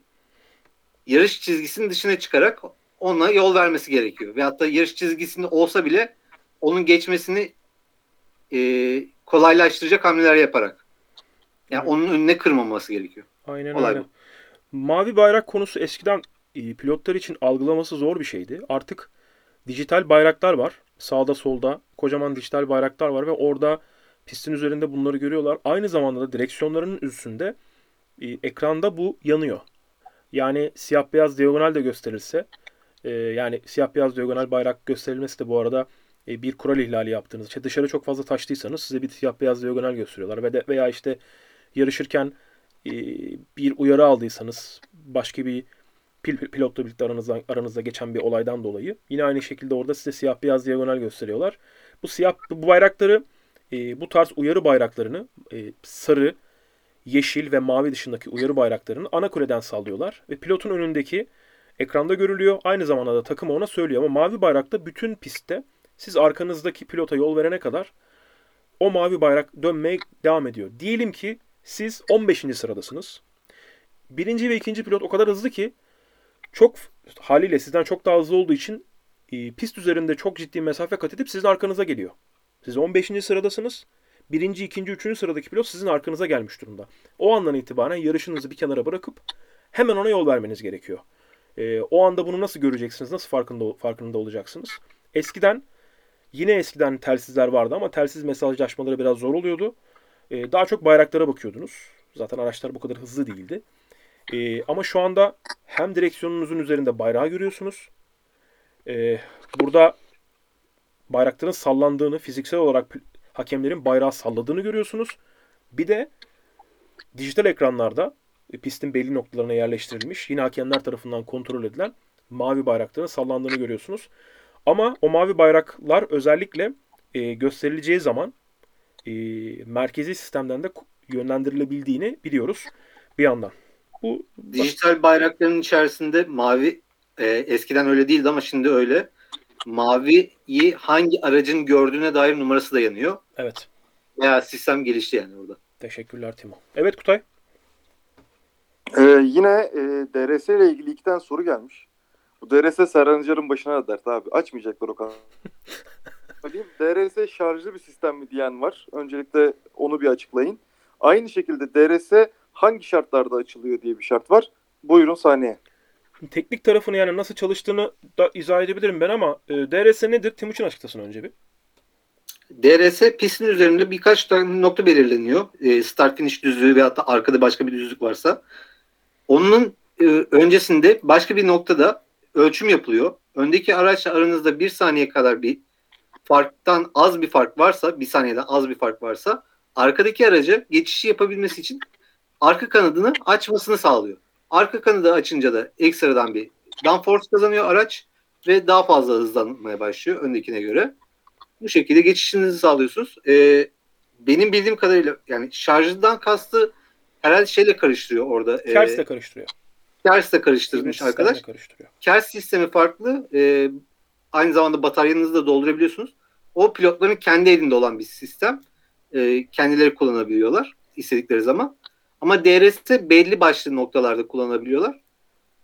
yarış çizgisinin dışına çıkarak ona yol vermesi gerekiyor. Ve hatta yarış çizgisinde olsa bile onun geçmesini e, kolaylaştıracak hamleler yaparak. Yani Evet. onun önüne kırmaması gerekiyor. Aynen Olay öyle. bu. Mavi bayrak konusu eskiden e, pilotlar için algılaması zor bir şeydi. Artık dijital bayraklar var. Sağda solda kocaman dijital bayraklar var ve orada pistin üzerinde bunları görüyorlar. Aynı zamanda da direksiyonlarının üstünde e, ekranda bu yanıyor. Yani siyah beyaz diagonal de gösterilse e, yani siyah beyaz diagonal bayrak gösterilmesi de bu arada e, bir kural ihlali yaptığınız. İşte dışarı çok fazla taştıysanız size bir siyah beyaz diagonal gösteriyorlar ve de, veya işte yarışırken e, bir uyarı aldıysanız başka bir pil, pilotla birlikte aranızda, aranızda geçen bir olaydan dolayı yine aynı şekilde orada size siyah beyaz diagonal gösteriyorlar. Bu siyah bu bayrakları e, bu tarz uyarı bayraklarını e, sarı, yeşil ve mavi dışındaki uyarı bayraklarını ana kuleden sallıyorlar ve pilotun önündeki ekranda görülüyor. Aynı zamanda da takım ona söylüyor ama mavi bayrakta bütün pistte siz arkanızdaki pilota yol verene kadar o mavi bayrak dönmeye devam ediyor. Diyelim ki siz 15. sıradasınız. Birinci ve ikinci pilot o kadar hızlı ki çok haliyle sizden çok daha hızlı olduğu için e, pist üzerinde çok ciddi mesafe kat edip sizin arkanıza geliyor. Siz 15. sıradasınız. Birinci, ikinci, üçüncü sıradaki pilot sizin arkanıza gelmiş durumda. O andan itibaren yarışınızı bir kenara bırakıp hemen ona yol vermeniz gerekiyor. E, o anda bunu nasıl göreceksiniz? Nasıl farkında farkında olacaksınız? Eskiden yine eskiden telsizler vardı ama telsiz mesajlaşmaları biraz zor oluyordu. E, daha çok bayraklara bakıyordunuz. Zaten araçlar bu kadar hızlı değildi. E, ama şu anda hem direksiyonunuzun üzerinde bayrağı görüyorsunuz. E, burada bayrakların sallandığını, fiziksel olarak hakemlerin bayrağı salladığını görüyorsunuz. Bir de dijital ekranlarda e, pistin belli noktalarına yerleştirilmiş, yine hakemler tarafından kontrol edilen mavi bayrakların sallandığını görüyorsunuz. Ama o mavi bayraklar özellikle e, gösterileceği zaman e, merkezi sistemden de yönlendirilebildiğini biliyoruz bir yandan. Bu Dijital bayrakların içerisinde mavi e, eskiden öyle değildi ama şimdi öyle. Maviyi hangi aracın gördüğüne dair numarası da yanıyor. evet. Veya sistem gelişti yani orada. Teşekkürler Timo. Evet Kutay. Ee, yine e, DRS ile ilgili iki tane soru gelmiş. Bu DRS Serhan Acar'ın başına da dert abi. Açmayacaklar o kadar. DRS şarjlı bir sistem mi diyen var. Öncelikle onu bir açıklayın. Aynı şekilde DRS hangi şartlarda açılıyor diye bir şart var. Buyurun sahneye. Şimdi teknik tarafını yani nasıl çalıştığını da izah edebilirim ben ama e, DRS nedir? Timuçin açıklasın önce bir. DRS pistin üzerinde birkaç tane nokta belirleniyor. E, start finish düzlüğü veyahut da arkada başka bir düzlük varsa. Onun e, öncesinde başka bir noktada ölçüm yapılıyor. Öndeki araçla aranızda bir saniye kadar bir farktan az bir fark varsa, bir saniyeden az bir fark varsa arkadaki araca geçişi yapabilmesi için arka kanadını açmasını sağlıyor. Arka kanadı açınca da ekstradan bir downforce kazanıyor araç ve daha fazla hızlanmaya başlıyor öndekine göre. Bu şekilde geçişinizi sağlıyorsunuz. Ee, benim bildiğim kadarıyla yani şarjından kastı herhalde şeyle karıştırıyor orada. Ters de karıştırıyor. Tersle karıştırmış Hizmet arkadaş. sistemle karıştırıyor. Kers sistemi farklı. Ee, aynı zamanda bataryanızı da doldurabiliyorsunuz. O pilotların kendi elinde olan bir sistem. Ee, kendileri kullanabiliyorlar istedikleri zaman. Ama DRS belli başlı noktalarda kullanabiliyorlar.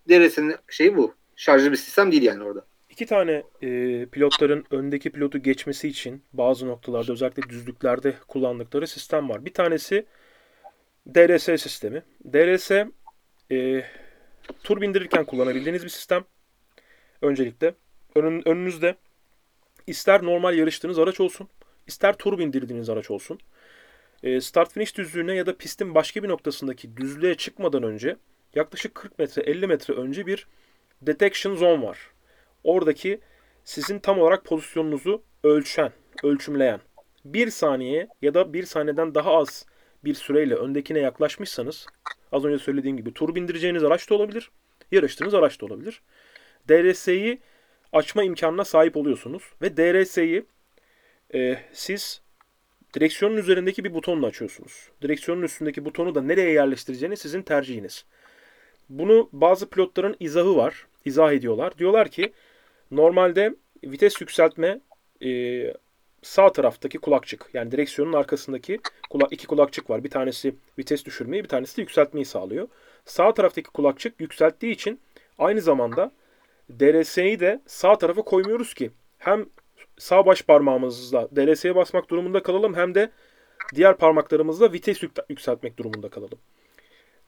DRS'nin şeyi bu. Şarjlı bir sistem değil yani orada. İki tane e, pilotların öndeki pilotu geçmesi için bazı noktalarda özellikle düzlüklerde kullandıkları sistem var. Bir tanesi DRS sistemi. DRS e, tur bindirirken kullanabildiğiniz bir sistem. Öncelikle önün, önünüzde ister normal yarıştığınız araç olsun, ister tur bindirdiğiniz araç olsun. E, start finish düzlüğüne ya da pistin başka bir noktasındaki düzlüğe çıkmadan önce yaklaşık 40 metre 50 metre önce bir detection zone var. Oradaki sizin tam olarak pozisyonunuzu ölçen, ölçümleyen bir saniye ya da bir saniyeden daha az bir süreyle öndekine yaklaşmışsanız Az önce söylediğim gibi tur bindireceğiniz araç da olabilir. Yarıştığınız araç da olabilir. DRS'yi açma imkanına sahip oluyorsunuz. Ve DRS'yi e, siz direksiyonun üzerindeki bir butonla açıyorsunuz. Direksiyonun üstündeki butonu da nereye yerleştireceğiniz sizin tercihiniz. Bunu bazı pilotların izahı var. İzah ediyorlar. Diyorlar ki normalde vites yükseltme e, sağ taraftaki kulakçık. Yani direksiyonun arkasındaki kula- iki kulakçık var. Bir tanesi vites düşürmeyi, bir tanesi de yükseltmeyi sağlıyor. Sağ taraftaki kulakçık yükselttiği için aynı zamanda DRS'yi de sağ tarafa koymuyoruz ki hem sağ baş parmağımızla DRS'ye basmak durumunda kalalım hem de diğer parmaklarımızla vites yük- yükseltmek durumunda kalalım.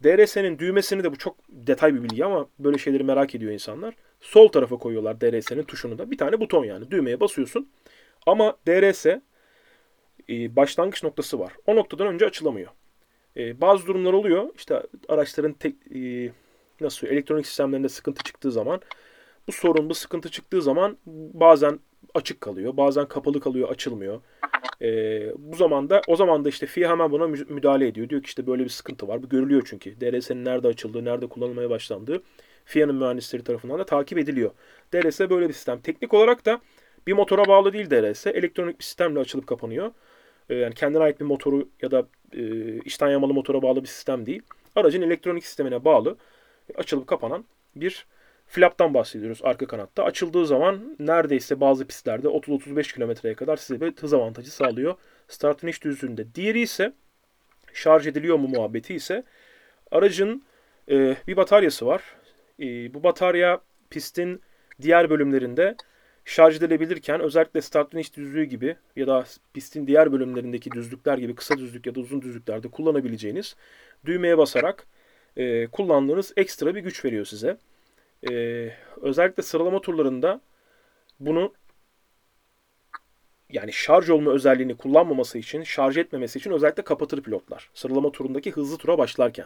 DRS'nin düğmesini de bu çok detay bir bilgi ama böyle şeyleri merak ediyor insanlar. Sol tarafa koyuyorlar DRS'nin tuşunu da. Bir tane buton yani. Düğmeye basıyorsun. Ama DRS e, başlangıç noktası var. O noktadan önce açılamıyor. E, bazı durumlar oluyor. İşte araçların tek, e, nasıl elektronik sistemlerinde sıkıntı çıktığı zaman bu sorun, bu sıkıntı çıktığı zaman bazen açık kalıyor, bazen kapalı kalıyor, açılmıyor. Ee, bu zamanda o zaman da işte FIA hemen buna mü- müdahale ediyor. Diyor ki işte böyle bir sıkıntı var. Bu görülüyor çünkü. DRS'nin nerede açıldığı, nerede kullanılmaya başlandığı FIA'nın mühendisleri tarafından da takip ediliyor. DRS böyle bir sistem. Teknik olarak da bir motora bağlı değil DRS. Elektronik bir sistemle açılıp kapanıyor. Ee, yani kendine ait bir motoru ya da e, içten yamalı motora bağlı bir sistem değil. Aracın elektronik sistemine bağlı açılıp kapanan bir flaptan bahsediyoruz arka kanatta. Açıldığı zaman neredeyse bazı pistlerde 30-35 kilometreye kadar size bir hız avantajı sağlıyor. Start finish düzlüğünde. Diğeri ise şarj ediliyor mu muhabbeti ise aracın e, bir bataryası var. E, bu batarya pistin diğer bölümlerinde şarj edilebilirken özellikle start finish düzlüğü gibi ya da pistin diğer bölümlerindeki düzlükler gibi kısa düzlük ya da uzun düzlüklerde kullanabileceğiniz düğmeye basarak e, kullandığınız ekstra bir güç veriyor size. Ee, özellikle sıralama turlarında bunu yani şarj olma özelliğini kullanmaması için, şarj etmemesi için özellikle kapatır pilotlar. Sıralama turundaki hızlı tura başlarken.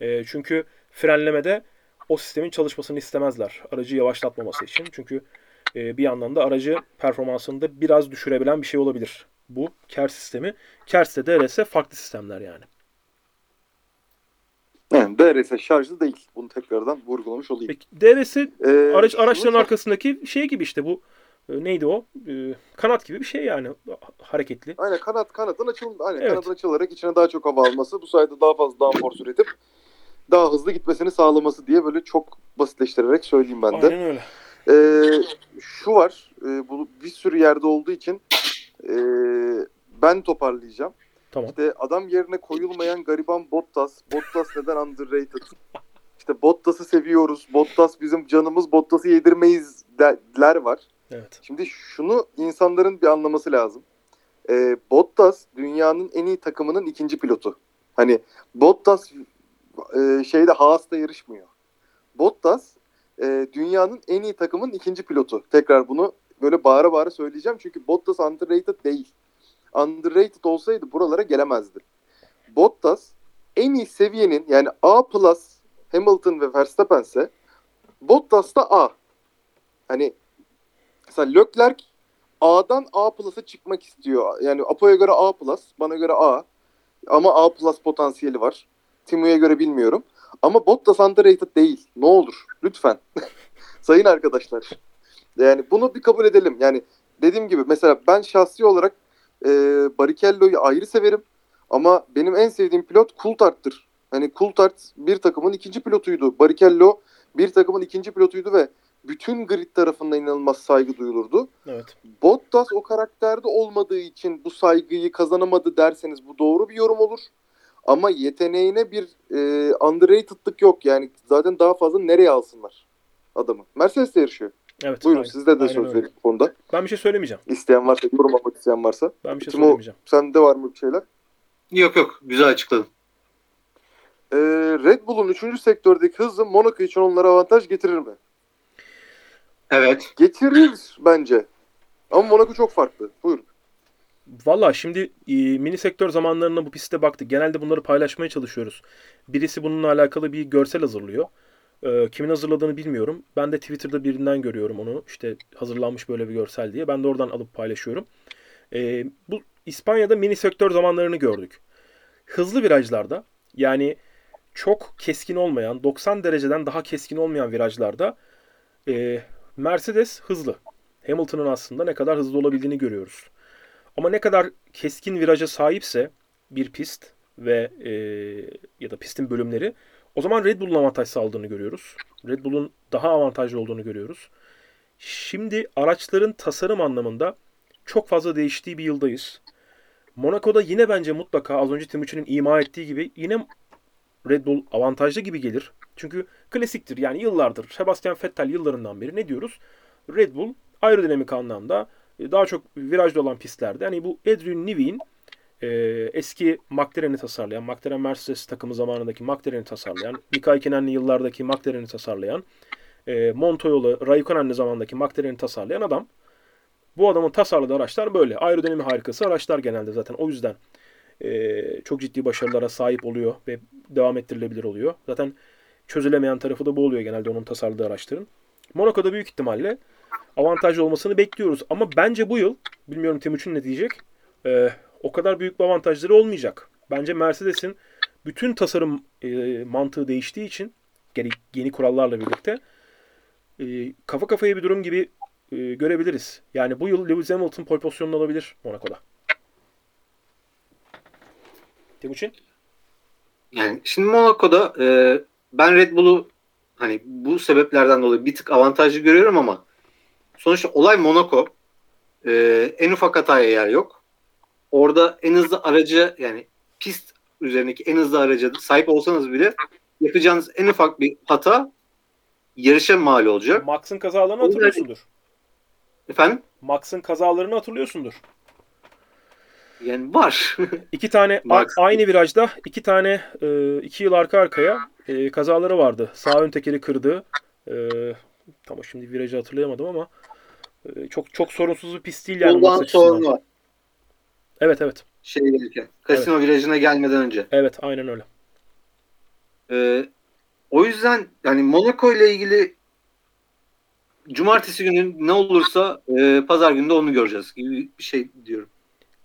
Ee, çünkü frenlemede o sistemin çalışmasını istemezler. Aracı yavaşlatmaması için. Çünkü e, bir yandan da aracı performansını da biraz düşürebilen bir şey olabilir. Bu KER sistemi. KERS de DRS farklı sistemler yani. Yani DRS şarjlı değil. Bunu tekrardan vurgulamış olayım. Peki DRS Ee, Araç araçların arkasındaki şey gibi işte bu e, neydi o? E, kanat gibi bir şey yani ha- hareketli. Aynen kanat kanatın açıl aynen Evet. kanadın açılarak içine daha çok hava alması, bu sayede daha fazla downforce üretip daha hızlı gitmesini sağlaması diye böyle çok basitleştirerek söyleyeyim ben de. Aynen öyle. Ee, şu var, e, bu bir sürü yerde olduğu için e, ben toparlayacağım. Tamam. İşte adam yerine koyulmayan gariban Bottas. Bottas neden underrated? İşte Bottas'ı seviyoruz. Bottas bizim canımız. Bottas'ı yedirmeyiz derler var. Evet. Şimdi şunu insanların bir anlaması lazım. Ee, Bottas dünyanın en iyi takımının ikinci pilotu. Hani Bottas e, şeyde Haas'ta yarışmıyor. Bottas e, dünyanın en iyi takımın ikinci pilotu. Tekrar bunu böyle bağıra bağıra söyleyeceğim. Çünkü Bottas underrated değil. Underrated olsaydı buralara gelemezdi. Bottas en iyi seviyenin yani A plus Hamilton ve Verstappen'se Bottas da A. Hani mesela Leclerc A'dan A plus'a çıkmak istiyor. Yani Apo'ya göre A plus, bana göre A. Ama A plus potansiyeli var. Timo'ya göre bilmiyorum. Ama Bottas underrated değil. Ne olur lütfen. Sayın arkadaşlar. Yani bunu bir kabul edelim. Yani dediğim gibi mesela ben şahsi olarak e, Barrichello'yu ayrı severim. Ama benim en sevdiğim pilot Coulthard'tır. Hani Coulthard bir takımın ikinci pilotuydu. Barrichello bir takımın ikinci pilotuydu ve bütün grid tarafından inanılmaz saygı duyulurdu. Evet. Bottas o karakterde olmadığı için bu saygıyı kazanamadı derseniz bu doğru bir yorum olur. Ama yeteneğine bir e, underrated'lık yok. Yani zaten daha fazla nereye alsınlar adamı. Mercedes'te yarışıyor. Evet. Buyurun aynen. sizde de Aynen söz verin bu konuda. Ben bir şey söylemeyeceğim. İsteyen varsa, yorum almak isteyen varsa. Ben bir şey Timo- söylemeyeceğim. Sende var mı bir şeyler? Yok yok güzel açıkladın. Ee, Red Bull'un 3. sektördeki hızı Monaco için onlara avantaj getirir mi? Evet. Getirir bence. Ama Monaco çok farklı. Buyurun. Valla şimdi e, mini sektör zamanlarına bu pistte baktık. Genelde bunları paylaşmaya çalışıyoruz. Birisi bununla alakalı bir görsel hazırlıyor. E, kimin hazırladığını bilmiyorum. Ben de Twitter'da birinden görüyorum onu. İşte hazırlanmış böyle bir görsel diye. Ben de oradan alıp paylaşıyorum. E, bu İspanya'da mini sektör zamanlarını gördük. Hızlı virajlarda yani çok keskin olmayan, 90 dereceden daha keskin olmayan virajlarda e, Mercedes hızlı. Hamilton'ın aslında ne kadar hızlı olabildiğini görüyoruz. Ama ne kadar keskin viraja sahipse bir pist ve e, ya da pistin bölümleri o zaman Red Bull'un avantaj sağladığını görüyoruz. Red Bull'un daha avantajlı olduğunu görüyoruz. Şimdi araçların tasarım anlamında çok fazla değiştiği bir yıldayız. Monaco'da yine bence mutlaka az önce Timuçin'in ima ettiği gibi yine Red Bull avantajlı gibi gelir. Çünkü klasiktir yani yıllardır Sebastian Vettel yıllarından beri ne diyoruz? Red Bull aerodinamik anlamda e, daha çok virajlı olan pistlerde. Yani bu Adrian Newey'in e, eski McLaren'i tasarlayan, McLaren Mercedes takımı zamanındaki McLaren'i tasarlayan, Mika Hakkinen yıllardaki McLaren'i tasarlayan, e, Montoya'lı, Raikkonen'li zamandaki McLaren'i tasarlayan adam. Bu adamın tasarladığı araçlar böyle. Aerodinami harikası araçlar genelde zaten. O yüzden e, çok ciddi başarılara sahip oluyor ve devam ettirilebilir oluyor. Zaten çözülemeyen tarafı da bu oluyor genelde onun tasarladığı araçların. Monaco'da büyük ihtimalle avantajlı olmasını bekliyoruz. Ama bence bu yıl, bilmiyorum Timuçin ne diyecek, e, o kadar büyük bir avantajları olmayacak. Bence Mercedes'in bütün tasarım e, mantığı değiştiği için geri, yeni kurallarla birlikte e, kafa kafaya bir durum gibi e, görebiliriz. Yani bu yıl Lewis Hamilton pole pozisyonunu alabilir Monaco'da. Timuçin? Yani şimdi Monaco'da e, ben Red Bull'u hani bu sebeplerden dolayı bir tık avantajlı görüyorum ama sonuçta olay Monaco. E, en ufak hataya yer yok. Orada en hızlı aracı yani pist üzerindeki en hızlı araca sahip olsanız bile yapacağınız en ufak bir hata yarışa mal olacak. Max'ın kazalarını hatırlıyorsundur. Efendim? Max'ın kazalarını hatırlıyorsundur. Yani var. İki tane Max. aynı virajda iki tane e, iki yıl arka arkaya e, kazaları vardı. Sağ ön tekeri kırdı. E, tamam şimdi virajı hatırlayamadım ama e, çok çok sorunsuz bir pist değil yani Ondan sorun var. Evet evet. Şey gelirken. Kasino virajına gelmeden önce. Evet aynen öyle. Ee, o yüzden yani Monaco ile ilgili cumartesi günü ne olursa e, pazar günü de onu göreceğiz gibi bir şey diyorum.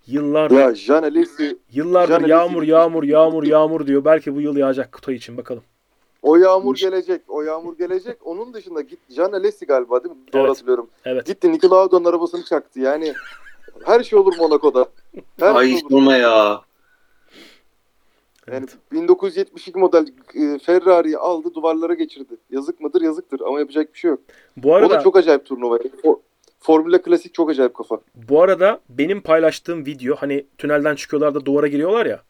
Yıllar Ya Jean Alesi yıllardır Jean yağmur yağmur yağmur yağmur diyor. Belki bu yıl yağacak Kutay için bakalım. o yağmur gelecek. O yağmur gelecek. Onun dışında git Jean Alesi galiba değil mi? Doğru Evet. hatırlıyorum. Evet. Gitti Niki Lauda'nın arabasını çaktı. Yani her şey olur Monaco'da. Her Ay şey hiç olur. durma ya. Yani evet. 1972 model e, Ferrari'yi aldı duvarlara geçirdi. Yazık mıdır yazıktır ama yapacak bir şey yok. Bu O arada da çok acayip turnuva. O, Formula Klasik çok acayip kafa. bu arada benim paylaştığım video hani tünelden çıkıyorlar da duvara giriyorlar ya.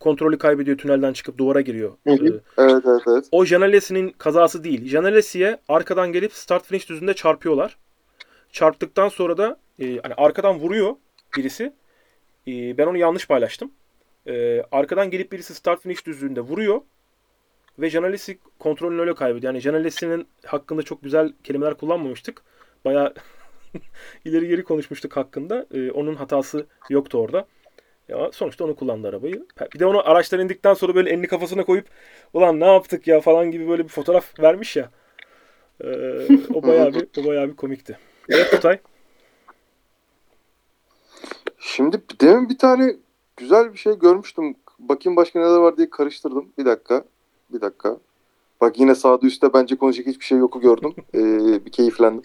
Kontrolü kaybediyor tünelden çıkıp duvara giriyor. Hı hı. Ee, Evet evet evet. O Janelesi'nin kazası değil. Janelesi'ye arkadan gelip start finish düzünde çarpıyorlar. Çarptıktan sonra da e, hani arkadan vuruyor birisi. E, ben onu yanlış paylaştım. E, arkadan gelip birisi start finish düzlüğünde vuruyor. Ve Janelesi kontrolünü öyle kaybediyor. Yani Janelesi'nin hakkında çok güzel kelimeler kullanmamıştık. Baya ileri geri konuşmuştuk hakkında. E, onun hatası yoktu orada. Ya sonuçta onu kullandı arabayı. Bir de onu araçtan indikten sonra böyle elini kafasına koyup ulan ne yaptık ya falan gibi böyle bir fotoğraf vermiş ya. Ee, o bayağı bir o bayağı bir komikti. Evet Kutay. Şimdi demin bir tane güzel bir şey görmüştüm. Bakayım başka neler var diye karıştırdım. Bir dakika. Bir dakika. Bak yine sağda üstte bence konuşacak hiçbir şey yoku gördüm. Ee, bir keyiflendim.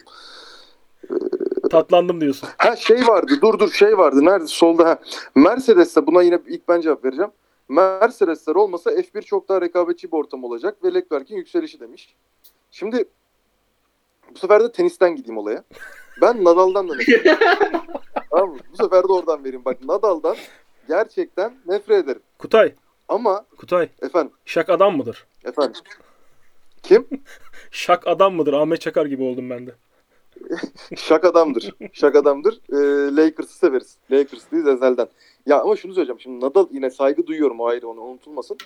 Tatlandım diyorsun. Ha şey vardı. Dur dur şey vardı. Nerede? Solda. Ha. Mercedes'te buna yine ilk ben cevap vereceğim. Mercedes'ler olmasa F1 çok daha rekabetçi bir ortam olacak ve Leclerc'in yükselişi demiş. Şimdi bu sefer de tenisten gideyim olaya. Ben Nadal'dan da. tamam mı? Bu sefer de oradan vereyim. Bak Nadal'dan gerçekten nefret ederim. Kutay. Ama Kutay. efendim, Şak adam mıdır? efendim. Kim? Şak adam mıdır? Ahmet Çakar gibi oldum ben de. Şak adamdır. Şak adamdır. Ee, Lakers'ı severiz. Lakers'lıyız ezelden. Ya ama şunu söyleyeceğim. Şimdi Nadal yine saygı duyuyorum o ayrı onu unutulmasın.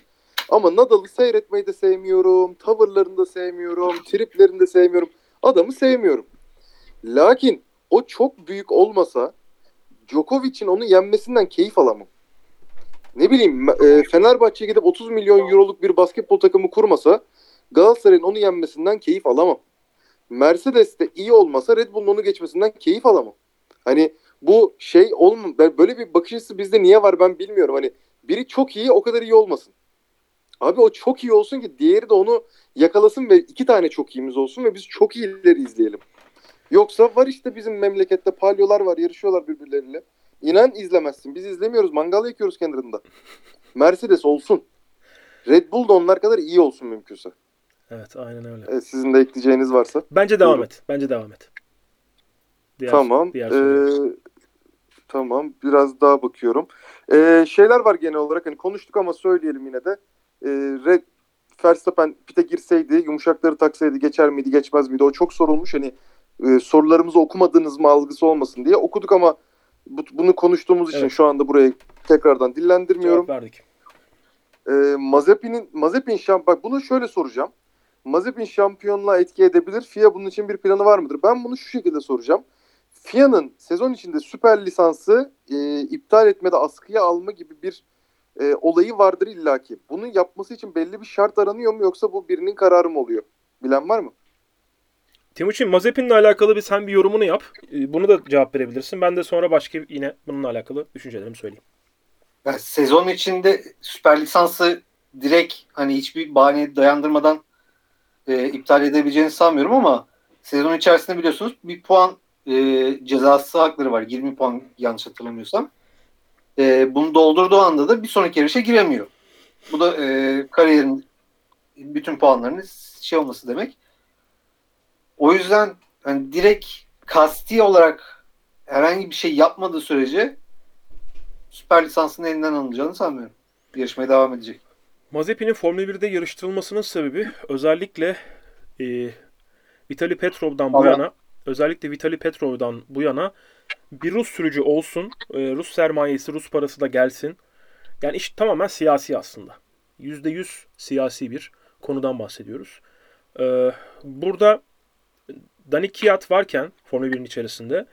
Ama Nadal'ı seyretmeyi de sevmiyorum. Tavırlarını da sevmiyorum. Triplerini de sevmiyorum. Adamı sevmiyorum. Lakin o çok büyük olmasa Djokovic'in onu yenmesinden keyif alamam. Ne bileyim e, Fenerbahçe'ye gidip 30 milyon euroluk bir basketbol takımı kurmasa Galatasaray'ın onu yenmesinden keyif alamam. Mercedes de iyi olmasa Red Bull'un onu geçmesinden keyif alamam. Hani bu şey olma ben böyle bir bakış açısı bizde niye var ben bilmiyorum. Hani biri çok iyi o kadar iyi olmasın. Abi o çok iyi olsun ki diğeri de onu yakalasın ve iki tane çok iyimiz olsun ve biz çok iyileri izleyelim. Yoksa var işte bizim memlekette palyolar var yarışıyorlar birbirleriyle. İnan izlemezsin. Biz izlemiyoruz. Mangal yakıyoruz kenarında. Mercedes olsun. Red Bull da onlar kadar iyi olsun mümkünse. Evet aynen öyle. Evet, sizin de ekleyeceğiniz varsa. Bence devam Buyurun. et. Bence devam et. Diğer, tamam. Diğer Ee, tamam. Biraz daha bakıyorum. Ee, şeyler var genel olarak. Hani konuştuk ama söyleyelim yine de. Ee, Red Verstappen pite girseydi, yumuşakları taksaydı geçer miydi, geçmez miydi? O çok sorulmuş. Hani e, sorularımızı okumadınız mı algısı olmasın diye. Okuduk ama bu- bunu konuştuğumuz için Evet. şu anda burayı tekrardan dillendirmiyorum. Cevap verdik. Ee, Mazepin'in Mazepin şamp bak bunu şöyle soracağım. Mazepin şampiyonluğa etki edebilir. FIA bunun için bir planı var mıdır? Ben bunu şu şekilde soracağım. FIA'nın sezon içinde süper lisansı e, iptal etmede askıya alma gibi bir e, olayı vardır illaki. Bunu yapması için belli bir şart aranıyor mu yoksa bu birinin kararı mı oluyor? Bilen var mı? Timuçin Mazepin'le alakalı bir sen bir yorumunu yap. Ee, Bunu da cevap verebilirsin. Ben de sonra başka yine bununla alakalı düşüncelerimi söyleyeyim. Yani sezon içinde süper lisansı direkt hani hiçbir bahane dayandırmadan e, iptal edebileceğini sanmıyorum ama sezon içerisinde biliyorsunuz bir puan e, cezası hakları var. 20 puan yanlış hatırlamıyorsam. E, bunu doldurduğu anda da bir sonraki yarışa giremiyor. Bu da e, kariyerin bütün puanlarının şey olması demek. O yüzden hani direkt kasti olarak herhangi bir şey yapmadığı sürece süper lisansın elinden alınacağını sanmıyorum. Yarışmaya devam edecek. Mazepin'in Formula 1'de yarıştırılmasının sebebi özellikle e, Vitali Petrov'dan bu Ama- yana özellikle Vitali Petrov'dan bu yana bir Rus sürücü olsun, e, Rus sermayesi, Rus parası da gelsin. Yani iş tamamen siyasi aslında. %100 siyasi bir konudan bahsediyoruz. E, burada Dani Kiat varken Formula 1'in içerisinde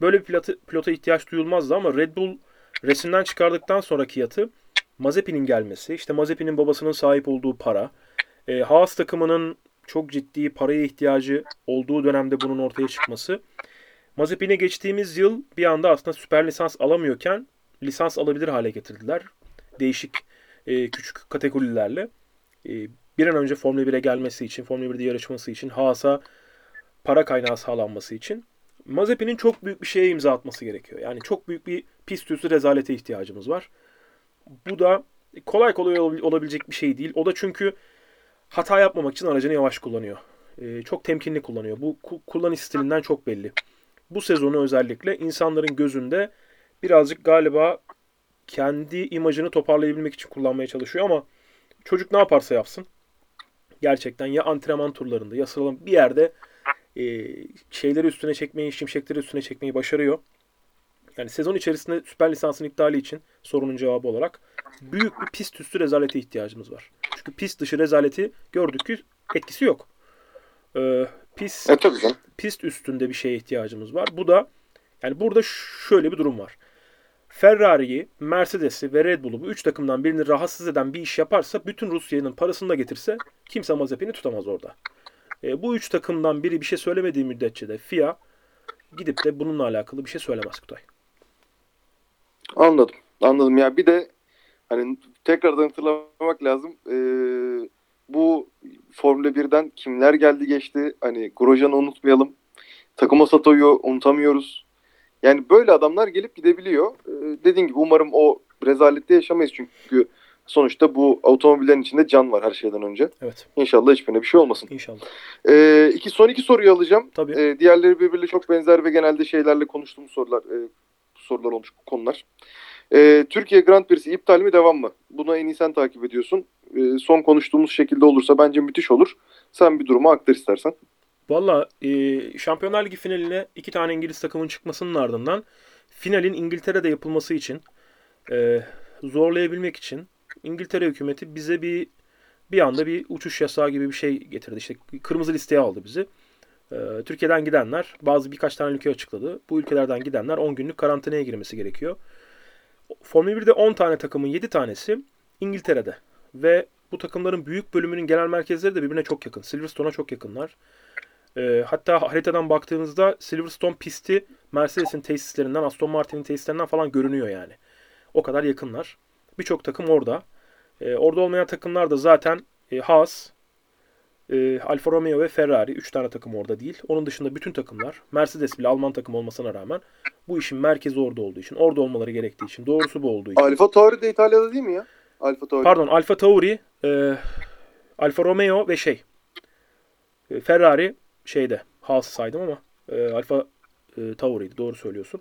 böyle bir pilota, pilota ihtiyaç duyulmazdı ama Red Bull resimden çıkardıktan sonra Kiat'ı Mazepin'in gelmesi, işte Mazepin'in babasının sahip olduğu para, e, Haas takımının çok ciddi paraya ihtiyacı olduğu dönemde bunun ortaya çıkması. Mazepin'e geçtiğimiz yıl bir anda aslında süper lisans alamıyorken lisans alabilir hale getirdiler. Değişik e, küçük kategorilerle. E, bir an önce Formula 1'e gelmesi için, Formula 1'de yarışması için, Haas'a para kaynağı sağlanması için Mazepin'in çok büyük bir şeye imza atması gerekiyor. Yani çok büyük bir pist üstü rezalete ihtiyacımız var. Bu da kolay kolay ol- olabilecek bir şey değil. O da çünkü hata yapmamak için aracını yavaş kullanıyor. Ee, çok temkinli kullanıyor. Bu ku- kullanış stilinden çok belli. Bu sezonu özellikle insanların gözünde birazcık galiba kendi imajını toparlayabilmek için kullanmaya çalışıyor ama çocuk ne yaparsa yapsın gerçekten ya antrenman turlarında ya sıralama bir yerde e, şeyleri üstüne çekmeyi, şimşekleri üstüne çekmeyi başarıyor. Yani sezon içerisinde süper lisansın iptali için sorunun cevabı olarak büyük bir pist üstü rezalete ihtiyacımız var. Çünkü pist dışı rezaleti gördük ki etkisi yok. Ee, pist, E tabii canım. pist üstünde bir şeye ihtiyacımız var. Bu da yani burada şöyle bir durum var. Ferrari'yi, Mercedes'i ve Red Bull'u bu üç takımdan birini rahatsız eden bir iş yaparsa bütün Rusya'nın parasını da getirse kimse Mazepin'i tutamaz orada. E, bu üç takımdan biri bir şey söylemediği müddetçe de FIA gidip de bununla alakalı bir şey söylemez Kutay. Anladım. Anladım. Ya bir de hani tekrardan hatırlamak lazım. Ee, bu Formula 1'den kimler geldi geçti? Hani Grosjean'ı unutmayalım. Takuma Sato'yu unutamıyoruz. Yani böyle adamlar gelip gidebiliyor. Ee, dediğim gibi umarım o rezalette yaşamayız çünkü sonuçta bu otomobillerin içinde can var her şeyden önce. Evet. İnşallah hiçbirine bir şey olmasın. İnşallah. Ee, iki, son iki soruyu alacağım. Tabii. Ee, diğerleri birbiriyle çok benzer ve genelde şeylerle konuştuğumuz sorular e, sorular olmuş konular. Ee, Türkiye Grand Prix'si iptal mi devam mı? Buna en iyi sen takip ediyorsun. Ee, son konuştuğumuz şekilde olursa bence müthiş olur. Sen bir durumu aktar istersen. Valla e, Şampiyonlar Ligi finaline iki tane İngiliz takımın çıkmasının ardından finalin İngiltere'de yapılması için e, zorlayabilmek için İngiltere hükümeti bize bir bir anda bir uçuş yasağı gibi bir şey getirdi. İşte kırmızı listeye aldı bizi. E, Türkiye'den gidenler bazı birkaç tane ülke açıkladı. Bu ülkelerden gidenler 10 günlük karantinaya girmesi gerekiyor. Formula 1'de 10 tane takımın 7 tanesi İngiltere'de. Ve bu takımların büyük bölümünün genel merkezleri de birbirine çok yakın. Silverstone'a çok yakınlar. Ee, hatta haritadan baktığınızda Silverstone pisti Mercedes'in tesislerinden, Aston Martin'in tesislerinden falan görünüyor yani. O kadar yakınlar. Birçok takım orada. E, orada olmayan takımlar da zaten e, Haas, e, Alfa Romeo ve Ferrari. 3 tane takım orada değil. Onun dışında bütün takımlar Mercedes bile Alman takım olmasına rağmen bu işin merkezi orada olduğu için, orada olmaları gerektiği için, doğrusu bu olduğu için. Alfa Tauri de İtalya'da değil mi ya? Alfa Tauri. Pardon Alfa Tauri, e, Alfa Romeo ve şey e, Ferrari şeyde Haas saydım ama e, Alfa e, Tauri'ydi doğru söylüyorsun.